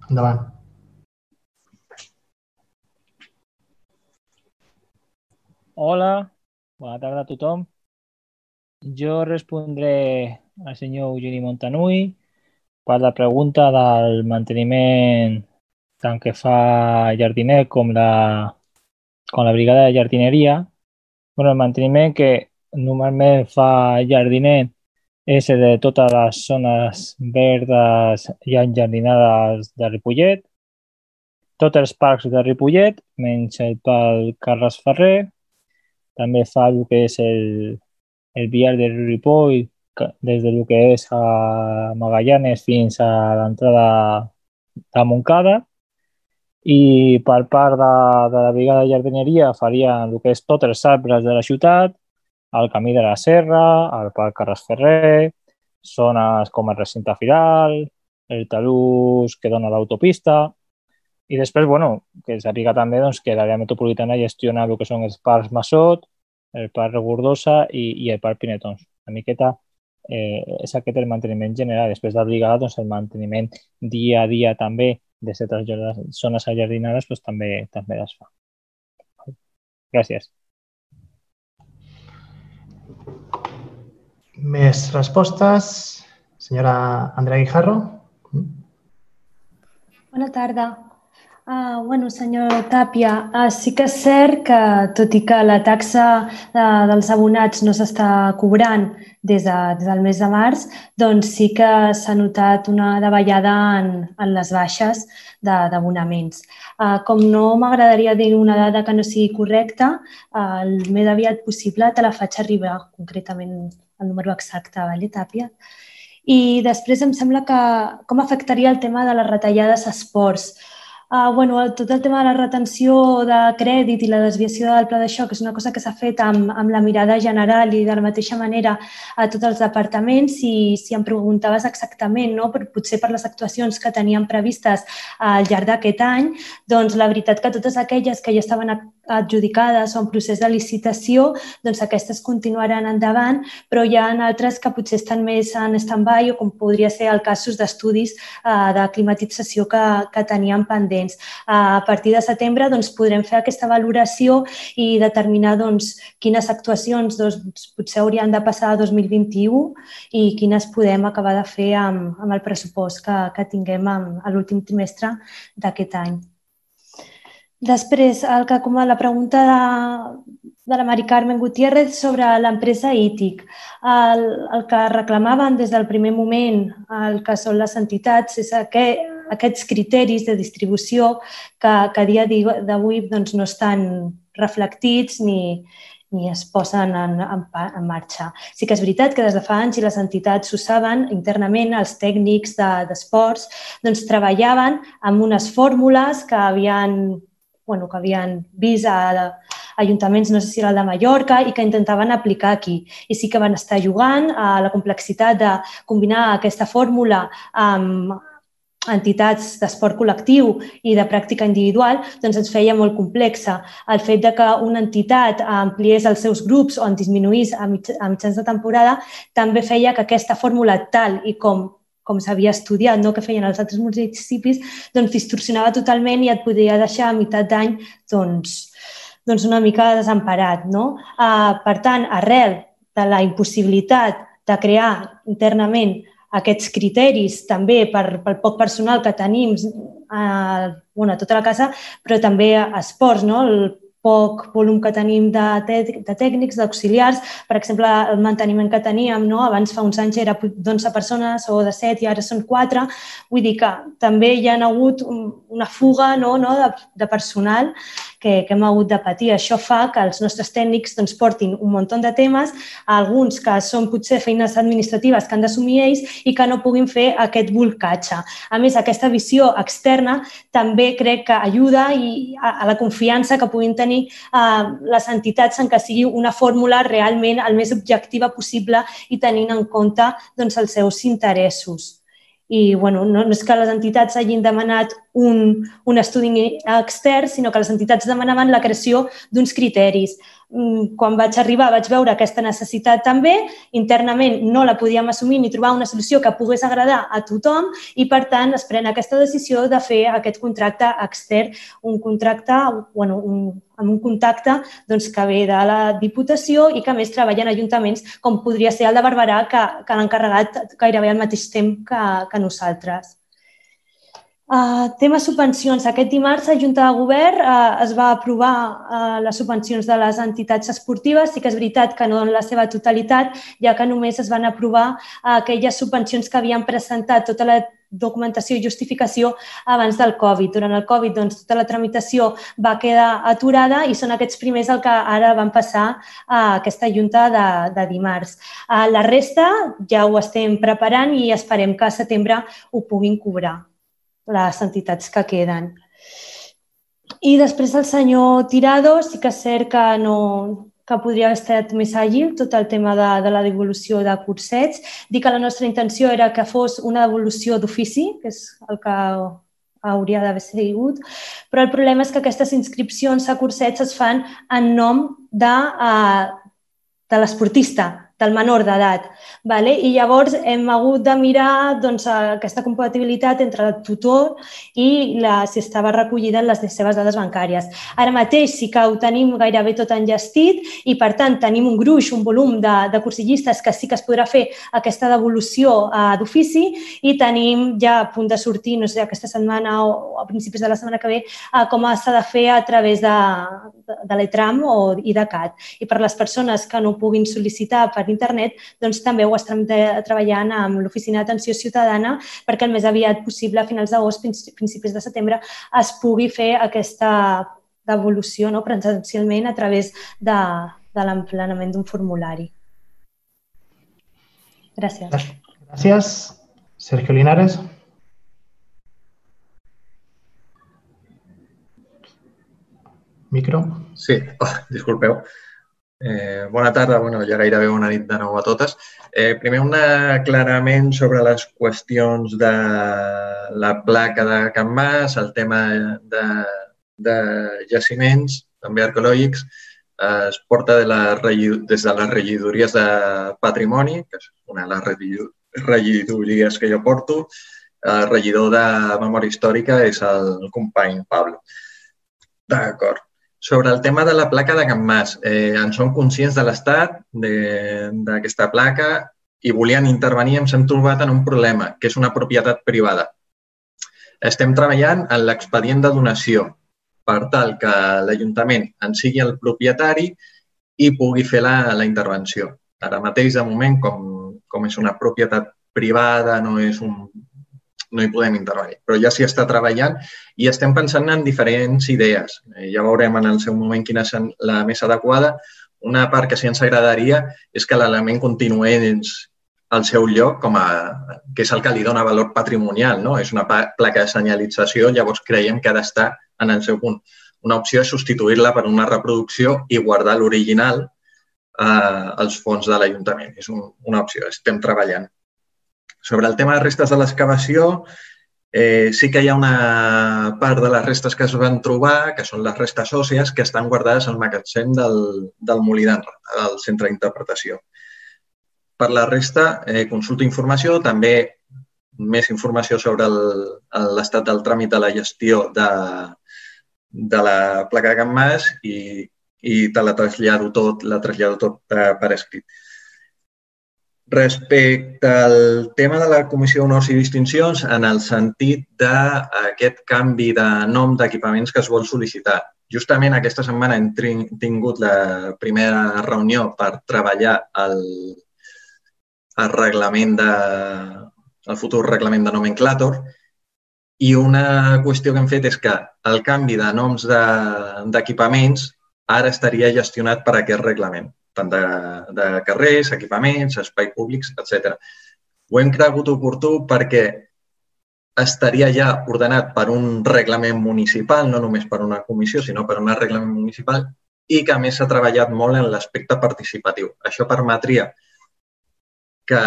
[SPEAKER 1] Endavant.
[SPEAKER 11] Hola, bona tarda a tothom. Jo respondré al senyor Eugeni Montanui per la pregunta del manteniment tant que fa jardiner com la, com la brigada de jardineria. Bueno, el manteniment que normalment fa jardiner és de totes les zones verdes i enjardinades de Ripollet, tots els parcs de Ripollet, menys el parc Carles Ferrer, també fa el que és el, el vial de Ripoll, des del que és a Magallanes fins a l'entrada de Montcada, i per part de, de la brigada de jardineria faria el que és tots els arbres de la ciutat, el camí de la Serra, el Parc Carles Ferrer, zones com el recinte firal, el talús que dona l'autopista, i després, bueno, que s'aplica també doncs, que l'àrea metropolitana gestiona el que són els parcs Massot, el parc Regordosa i, i el parc Pinetons. Una miqueta eh, és aquest el manteniment general. Després d'abrigar, doncs, el manteniment dia a dia també de certes zones allardinades doncs, també, també es fa. Gràcies.
[SPEAKER 1] Més respostes? Senyora Andrea Guijarro.
[SPEAKER 12] Bona tarda. Uh, bueno, senyor Tàpia, uh, sí que és cert que, tot i que la taxa uh, dels abonats no s'està cobrant des, de, des del mes de març, doncs sí que s'ha notat una davallada en, en les baixes d'abonaments. Uh, com no m'agradaria dir una dada que no sigui correcta, uh, el més aviat possible te la faig arribar, concretament el número exacte, vale, Tàpia? I després em sembla que com afectaria el tema de les retallades a esports. Uh, bueno, tot el tema de la retenció de crèdit i la desviació del pla de xoc és una cosa que s'ha fet amb, amb la mirada general i de la mateixa manera a tots els departaments i si em preguntaves exactament, no, per, potser per les actuacions que teníem previstes al llarg d'aquest any, doncs la veritat que totes aquelles que ja estaven adjudicades o en procés de licitació, doncs aquestes continuaran endavant, però hi ha altres que potser estan més en stand-by o com podria ser el casos d'estudis uh, de climatització que, que teníem pendent pendents. A partir de setembre doncs, podrem fer aquesta valoració i determinar doncs, quines actuacions doncs, potser haurien de passar a 2021 i quines podem acabar de fer amb, amb el pressupost que, que tinguem amb, a l'últim trimestre d'aquest any. Després, el que, com a la pregunta de, de la Mari Carmen Gutiérrez sobre l'empresa ITIC. El, el que reclamaven des del primer moment el que són les entitats és aquest, aquests criteris de distribució que, que a dia d'avui doncs, no estan reflectits ni, ni es posen en, en, en marxa. Sí que és veritat que des de fa anys i les entitats ho saben internament, els tècnics d'esports de, doncs, treballaven amb unes fórmules que havien, bueno, que havien vist a, ajuntaments, no sé si era el de Mallorca, i que intentaven aplicar aquí. I sí que van estar jugant a la complexitat de combinar aquesta fórmula amb, entitats d'esport col·lectiu i de pràctica individual, doncs ens feia molt complexa. El fet de que una entitat ampliés els seus grups o en disminuís a, mitjans de temporada també feia que aquesta fórmula tal i com com s'havia estudiat, no? que feien els altres municipis, doncs distorsionava totalment i et podia deixar a meitat d'any doncs, doncs una mica desemparat. No? Uh, per tant, arrel de la impossibilitat de crear internament aquests criteris també per, pel poc personal que tenim a, bueno, a tota la casa, però també a esports, no? el poc volum que tenim de, de tècnics, d'auxiliars. Per exemple, el manteniment que teníem, no? abans fa uns anys era d'11 persones o de 7 i ara són 4. Vull dir que també hi ha hagut una fuga no? No? De, de personal que, que hem hagut de patir. Això fa que els nostres tècnics doncs, portin un munt de temes, alguns que són potser feines administratives que han d'assumir ells i que no puguin fer aquest volcatge. A més, aquesta visió externa també crec que ajuda i a, a la confiança que puguin tenir eh, les entitats en que sigui una fórmula realment el més objectiva possible i tenint en compte doncs, els seus interessos. I bueno, no, no és que les entitats hagin demanat un, un estudi extern, sinó que les entitats demanaven la creació d'uns criteris. Mm, quan vaig arribar vaig veure aquesta necessitat també, internament no la podíem assumir ni trobar una solució que pogués agradar a tothom i, per tant, es pren aquesta decisió de fer aquest contracte extern, un contracte, bueno, un, amb un contacte doncs, que ve de la Diputació i que més treballa en ajuntaments com podria ser el de Barberà, que, que l'han encarregat gairebé al mateix temps que, que nosaltres. Uh, tema subvencions. Aquest dimarts, a Junta de Govern uh, es va aprovar uh, les subvencions de les entitats esportives. Sí que és veritat que no en la seva totalitat, ja que només es van aprovar uh, aquelles subvencions que havien presentat tota la documentació i justificació abans del Covid. Durant el Covid, doncs, tota la tramitació va quedar aturada i són aquests primers el que ara van passar a aquesta junta de, de dimarts. La resta ja ho estem preparant i esperem que a setembre ho puguin cobrar les entitats que queden. I després el senyor Tirado, sí que és cert que, no, que podria haver estat més àgil tot el tema de, de la devolució de cursets. Dic que la nostra intenció era que fos una devolució d'ofici, que és el que hauria d'haver sigut, però el problema és que aquestes inscripcions a cursets es fan en nom de, uh, de l'esportista, del menor d'edat. Vale? I llavors hem hagut de mirar doncs, aquesta compatibilitat entre el tutor i la, si estava recollida en les seves dades bancàries. Ara mateix sí que ho tenim gairebé tot enllestit i, per tant, tenim un gruix, un volum de, de cursillistes que sí que es podrà fer aquesta devolució eh, d'ofici i tenim ja a punt de sortir, no sé, aquesta setmana o a principis de la setmana que ve, eh, com s'ha de fer a través de, de, de l'ETRAM o IDCAT. I per les persones que no puguin sol·licitar per internet, doncs també ho estem treballant amb l'Oficina d'Atenció Ciutadana perquè el més aviat possible, a finals d'agost, principis de setembre, es pugui fer aquesta devolució no, presencialment a través de, de l'emplenament d'un formulari. Gràcies.
[SPEAKER 1] Gràcies. Sergio Linares. Micro.
[SPEAKER 9] Sí, oh, disculpeu. Eh, bona tarda, bueno, ja gairebé bona nit de nou a totes. Eh, primer, un aclarament sobre les qüestions de la placa de Can Mas, el tema de, de jaciments, també arqueològics, eh, es porta de la, des de les regidories de patrimoni, que és una de les regidories que jo porto. El regidor de memòria històrica és el company Pablo. D'acord. Sobre el tema de la placa de Can Mas, eh, en som conscients de l'estat d'aquesta placa i volien intervenir, ens hem trobat en un problema, que és una propietat privada. Estem treballant en l'expedient de donació per tal que l'Ajuntament en sigui el propietari i pugui fer la, la intervenció. Ara mateix, de moment, com, com és una propietat privada, no és un no hi podem intervenir. Però ja s'hi està treballant i estem pensant en diferents idees. Eh, ja veurem en el seu moment quina és la més adequada. Una part que sí ens agradaria és que l'element continués al seu lloc, com a, que és el que li dona valor patrimonial. No? És una placa de senyalització, llavors creiem que ha d'estar en el seu punt. Una opció és substituir-la per una reproducció i guardar l'original eh, als fons de l'Ajuntament. És un, una opció, estem treballant. Sobre el tema de restes de l'excavació, eh, sí que hi ha una part de les restes que es van trobar, que són les restes òssies, que estan guardades al magatzem del, del Molí d'Enra, del centre d'interpretació. Per la resta, eh, consulta informació, també més informació sobre l'estat del tràmit de la gestió de, de la placa de Can Mas i, i te la trasllado tot, la trasllado tot eh, per escrit. Respecte al tema de la Comissió d'Honors i Distincions, en el sentit d'aquest canvi de nom d'equipaments que es vol sol·licitar. Justament aquesta setmana hem tingut la primera reunió per treballar el, el reglament de, el futur reglament de nomenclàtor i una qüestió que hem fet és que el canvi de noms d'equipaments de, ara estaria gestionat per aquest reglament tant de, de carrers, equipaments, espais públics, etc. Ho hem cregut oportú perquè estaria ja ordenat per un reglament municipal, no només per una comissió, sinó per un reglament municipal i que a més s'ha treballat molt en l'aspecte participatiu. Això permetria que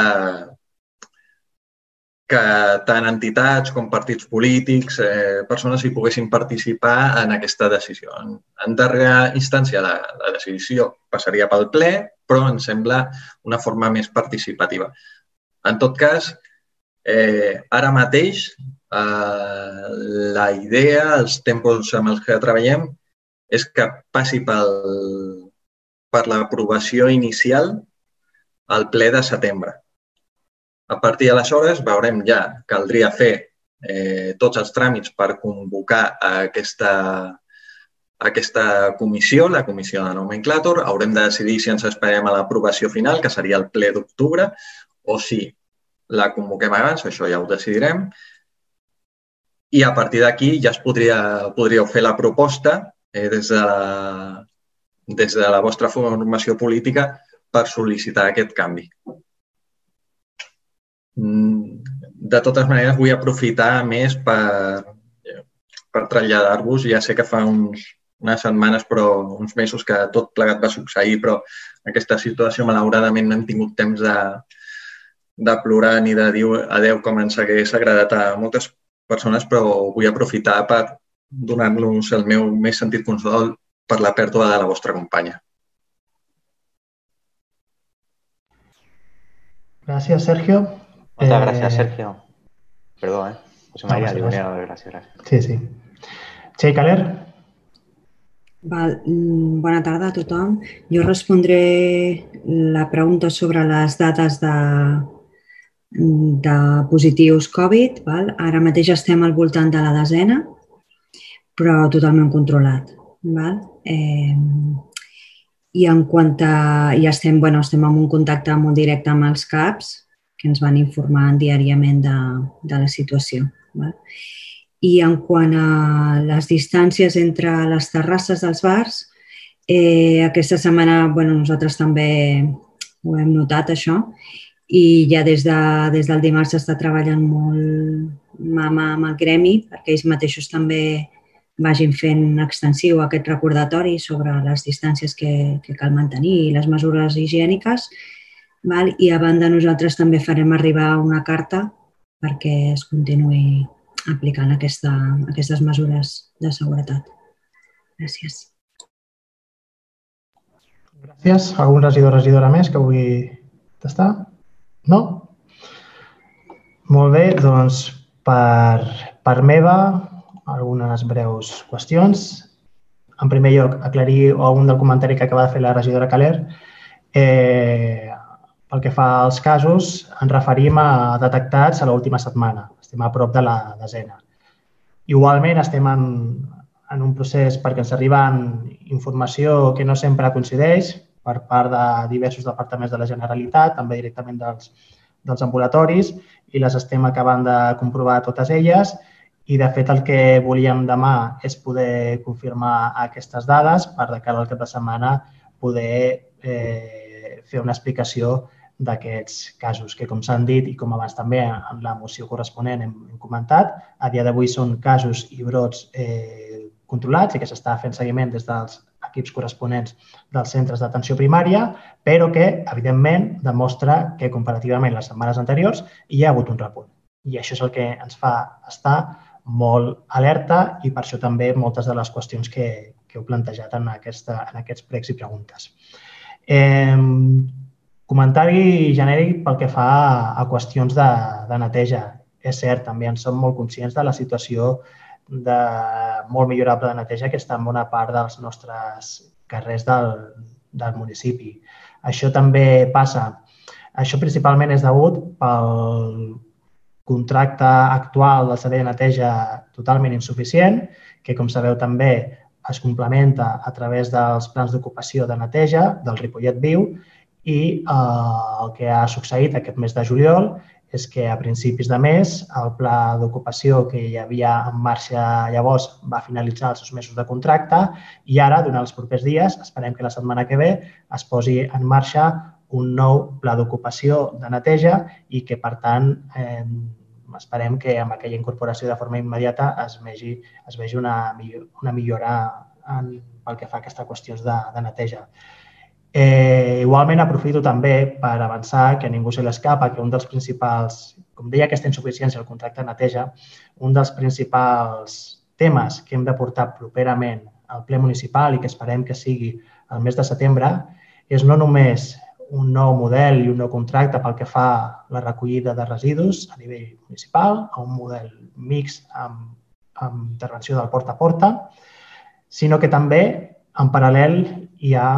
[SPEAKER 9] que tant entitats com partits polítics, eh, persones hi poguessin participar en aquesta decisió. En, en darrera instància, la, la decisió passaria pel ple, però ens sembla una forma més participativa. En tot cas, eh, ara mateix, eh, la idea, els tempos amb els que treballem, és que passi pel, per l'aprovació inicial al ple de setembre a partir d'aleshores veurem ja, caldria fer eh, tots els tràmits per convocar aquesta, aquesta comissió, la comissió de nomenclàtor. Haurem de decidir si ens esperem a l'aprovació final, que seria el ple d'octubre, o si la convoquem abans, això ja ho decidirem. I a partir d'aquí ja es podria, podríeu fer la proposta eh, des, de la, des de la vostra formació política per sol·licitar aquest canvi. Mm, de totes maneres, vull aprofitar més per, per traslladar-vos. Ja sé que fa uns, unes setmanes, però uns mesos que tot plegat va succeir, però aquesta situació, malauradament, no hem tingut temps de, de plorar ni de dir adeu com ens hagués agradat a moltes persones, però vull aprofitar per donar-los el meu més sentit consol per la pèrdua de la vostra companya.
[SPEAKER 1] Gràcies, Sergio.
[SPEAKER 7] Moltes eh... gràcies, Sergio. Perdó, eh? José María, no, gràcies, gràcies.
[SPEAKER 1] Sí, sí. Txell Caler.
[SPEAKER 13] Val. Mm, bona tarda a tothom. Jo respondré la pregunta sobre les dades de, de positius Covid. Val? Ara mateix estem al voltant de la desena, però totalment controlat. Val? Eh, I en quant a... Ja estem, bueno, estem en un contacte molt directe amb els CAPs, que ens van informant diàriament de, de la situació. Val? I en quant a les distàncies entre les terrasses dels bars, eh, aquesta setmana bueno, nosaltres també ho hem notat, això, i ja des, de, des del dimarts s'està treballant molt mà amb el gremi perquè ells mateixos també vagin fent extensiu aquest recordatori sobre les distàncies que, que cal mantenir i les mesures higièniques. Val? I a banda nosaltres també farem arribar una carta perquè es continuï aplicant aquesta, aquestes mesures de seguretat. Gràcies.
[SPEAKER 1] Gràcies. Algun regidor o regidora més que vulgui tastar? No? Molt bé, doncs per, per meva, algunes breus qüestions. En primer lloc, aclarir algun del comentari que acaba de fer la regidora Caler. Eh, pel que fa als casos, ens referim a detectats a l'última setmana. Estem a prop de la desena. Igualment, estem en, en un procés perquè ens arriba informació que no sempre coincideix per part de diversos departaments de la Generalitat, també directament dels, dels ambulatoris, i les estem acabant de comprovar totes elles. I, de fet, el que volíem demà és poder confirmar aquestes dades per de cara al cap de setmana poder eh, fer una explicació d'aquests casos, que com s'han dit i com abans també en la moció corresponent hem, comentat, a dia d'avui són casos i brots eh, controlats i que s'està fent seguiment des dels equips corresponents dels centres d'atenció primària, però que, evidentment, demostra que comparativament les setmanes anteriors hi ha hagut un repunt. I això és el que ens fa estar molt alerta i per això també moltes de les qüestions que, que heu plantejat en, aquesta, en aquests pregs i preguntes. Eh, Comentari genèric pel que fa a qüestions de, de neteja. És cert, també en som molt conscients de la situació de molt millorable de neteja que està en bona part dels nostres carrers del, del municipi. Això també passa. Això principalment és degut pel contracte actual del servei de neteja totalment insuficient, que, com sabeu, també es complementa a través dels plans d'ocupació de neteja del Ripollet Viu i eh, el que ha succeït aquest mes de juliol és que a principis de mes el pla d'ocupació que hi havia en marxa llavors va finalitzar els seus mesos de contracte i ara, durant els propers dies, esperem que la setmana que ve es posi en marxa un nou pla d'ocupació de neteja i que, per tant, eh, esperem que amb aquella incorporació de forma immediata es vegi, es vegi una, una millora en, pel que fa a aquesta qüestió de, de neteja. Eh, igualment, aprofito també per avançar que ningú se l'escapa que un dels principals, com deia aquesta insuficiència del contracte de neteja, un dels principals temes que hem de portar properament al ple municipal i que esperem que sigui el mes de setembre és no només un nou model i un nou contracte pel que fa a la recollida de residus a nivell municipal, a un model mix amb, amb intervenció del porta a porta, sinó que també, en paral·lel, hi ha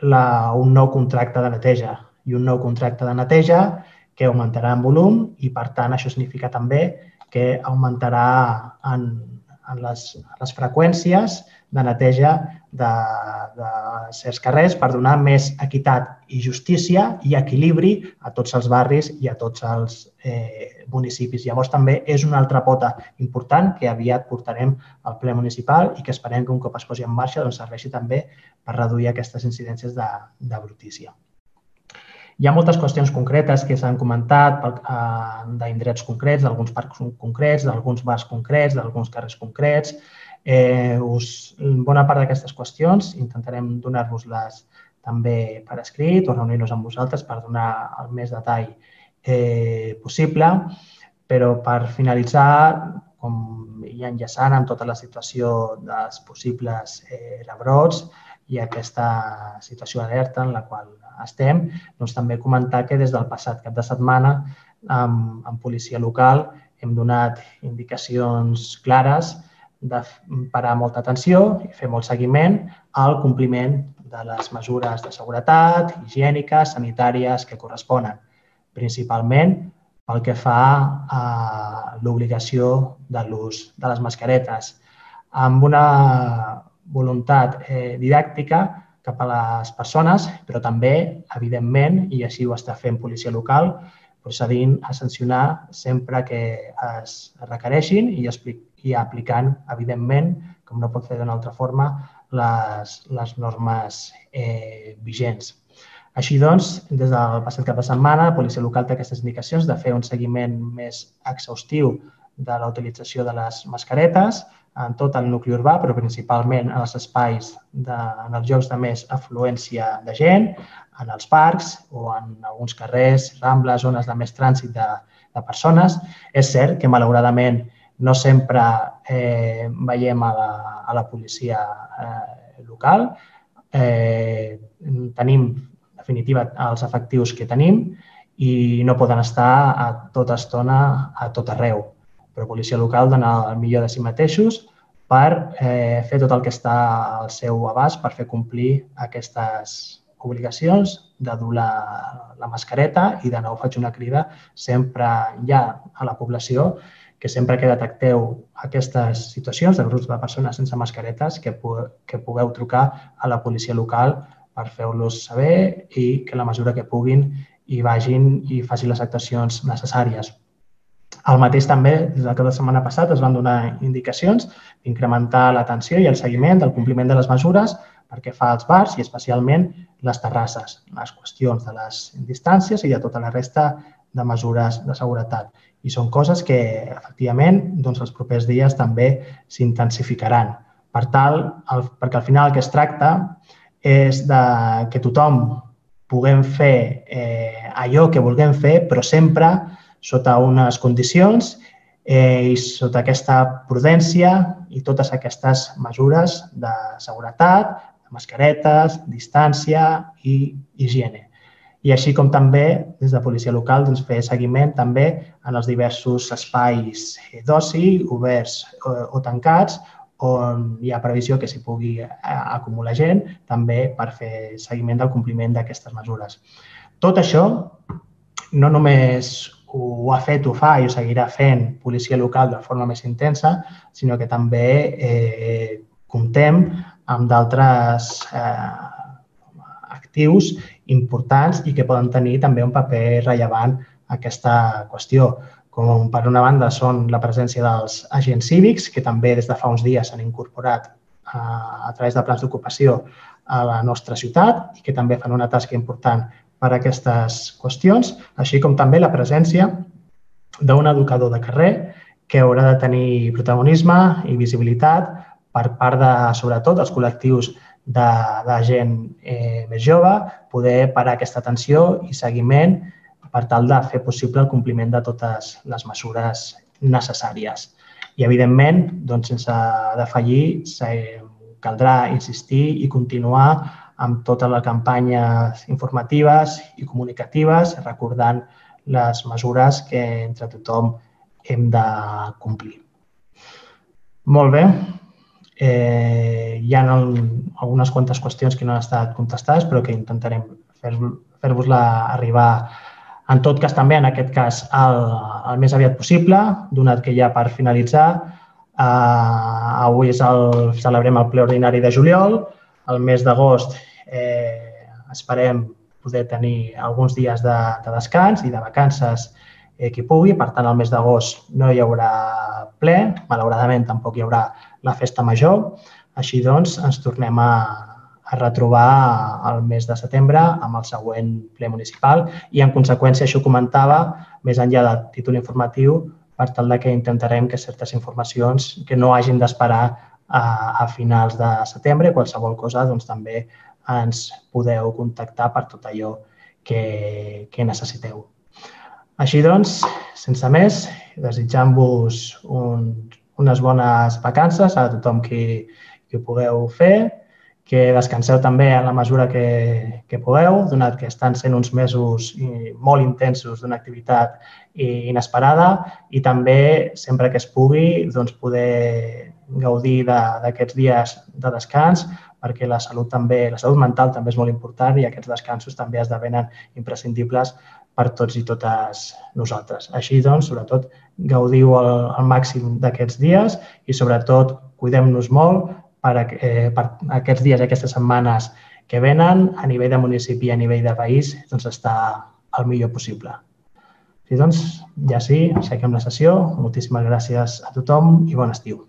[SPEAKER 1] la, un nou contracte de neteja. I un nou contracte de neteja que augmentarà en volum i, per tant, això significa també que augmentarà en, en les, les freqüències de neteja de, de certs carrers per donar més equitat i justícia i equilibri a tots els barris i a tots els eh, municipis. Llavors també és una altra pota important que aviat portarem al ple municipal i que esperem que un cop es posi en marxa doncs, serveixi també per reduir aquestes incidències de, de brutícia. Hi ha moltes qüestions concretes que s'han comentat eh, d'indrets concrets, d'alguns parcs concrets, d'alguns bars concrets, d'alguns carrers concrets. Eh, us, bona part d'aquestes qüestions intentarem donar-vos-les també per escrit o reunir-nos amb vosaltres per donar el més detall eh, possible, però per finalitzar, com ja enllaçant amb tota la situació dels possibles eh, rebrots i aquesta situació alerta en la qual estem, doncs també comentar que des del passat cap de setmana amb, amb policia local hem donat indicacions clares de parar molta atenció i fer molt seguiment al compliment de les mesures de seguretat, higièniques, sanitàries que corresponen, principalment pel que fa a l'obligació de l'ús de les mascaretes, amb una voluntat eh, didàctica cap a les persones, però també, evidentment, i així ho està fent policia local, procedint a sancionar sempre que es requereixin i, i aplicant, evidentment, com no pot fer d'una altra forma, les, les normes eh, vigents. Així doncs, des del passat cap de setmana, la policia local té aquestes indicacions de fer un seguiment més exhaustiu de la utilització de les mascaretes, en tot el nucli urbà, però principalment en els espais, de, en els llocs de més afluència de gent, en els parcs o en alguns carrers, rambles, zones de més trànsit de, de persones. És cert que, malauradament, no sempre eh, veiem a la, a la policia eh, local. Eh, tenim, en definitiva, els efectius que tenim i no poden estar a tota estona a tot arreu però policia local dona el millor de si mateixos per eh, fer tot el que està al seu abast per fer complir aquestes obligacions de dur la, la mascareta i de nou faig una crida sempre ja a la població que sempre que detecteu aquestes situacions de grups de persones sense mascaretes que, que pugueu trucar a la policia local per fer-los saber i que la mesura que puguin hi vagin i facin les actuacions necessàries. El mateix també, des de setmana passat, es van donar indicacions d'incrementar l'atenció i el seguiment del compliment de les mesures perquè fa als bars i especialment les terrasses, les qüestions de les distàncies i de tota la resta de mesures de seguretat. I són coses que, efectivament, doncs, els propers dies també s'intensificaran. Per tal, el, perquè al final el que es tracta és de que tothom puguem fer eh, allò que vulguem fer, però sempre sota unes condicions eh, i sota aquesta prudència i totes aquestes mesures de seguretat, de mascaretes, distància i higiene. I així com també des de policia local doncs, fer seguiment també en els diversos espais d'oci, oberts o, o tancats, on hi ha previsió que s'hi pugui eh, acumular gent, també per fer seguiment del compliment d'aquestes mesures. Tot això no només ho ha fet, ho fa i ho seguirà fent policia local de forma més intensa, sinó que també eh, comptem amb d'altres eh, actius importants i que poden tenir també un paper rellevant aquesta qüestió. Com per una banda són la presència dels agents cívics, que també des de fa uns dies s'han incorporat a, a través de plans d'ocupació a la nostra ciutat i que també fan una tasca important per a aquestes qüestions, així com també la presència d'un educador de carrer que haurà de tenir protagonisme i visibilitat per part de, sobretot, dels col·lectius de, de gent eh, més jove, poder parar aquesta atenció i seguiment per tal de fer possible el compliment de totes les mesures necessàries. I, evidentment, doncs, sense defallir, caldrà insistir i continuar amb totes les campanyes informatives i comunicatives, recordant les mesures que entre tothom hem de complir. Molt bé. Eh, hi ha algunes quantes qüestions que no han estat contestades, però que intentarem fer-vos-la arribar en tot cas, també, en aquest cas, el, el més aviat possible, donat que ja per finalitzar, eh, avui és el, celebrem el ple ordinari de juliol, el mes d'agost eh, esperem poder tenir alguns dies de, de descans i de vacances eh, qui pugui. Per tant, el mes d'agost no hi haurà ple, malauradament tampoc hi haurà la festa major. Així doncs, ens tornem a, a retrobar el mes de setembre amb el següent ple municipal i, en conseqüència, això comentava, més enllà del títol informatiu, per tal que intentarem que certes informacions que no hagin d'esperar a, a finals de setembre, qualsevol cosa, doncs també ens podeu contactar per tot allò que, que necessiteu. Així doncs, sense més, desitjant-vos un, unes bones vacances a tothom qui, qui ho pugueu fer, que descanseu també en la mesura que, que pugueu, donat que estan sent uns mesos molt intensos d'una activitat inesperada i també, sempre que es pugui, doncs, poder gaudir d'aquests dies de descans perquè la salut també, la salut mental també és molt important i aquests descansos també esdevenen imprescindibles per tots i totes nosaltres. Així doncs, sobretot, gaudiu al, al màxim d'aquests dies i sobretot cuidem-nos molt per, eh, per aquests dies, aquestes setmanes que venen, a nivell de municipi i a nivell de país, doncs està el millor possible. I doncs, ja sí, aixequem la sessió. Moltíssimes gràcies a tothom i bon estiu.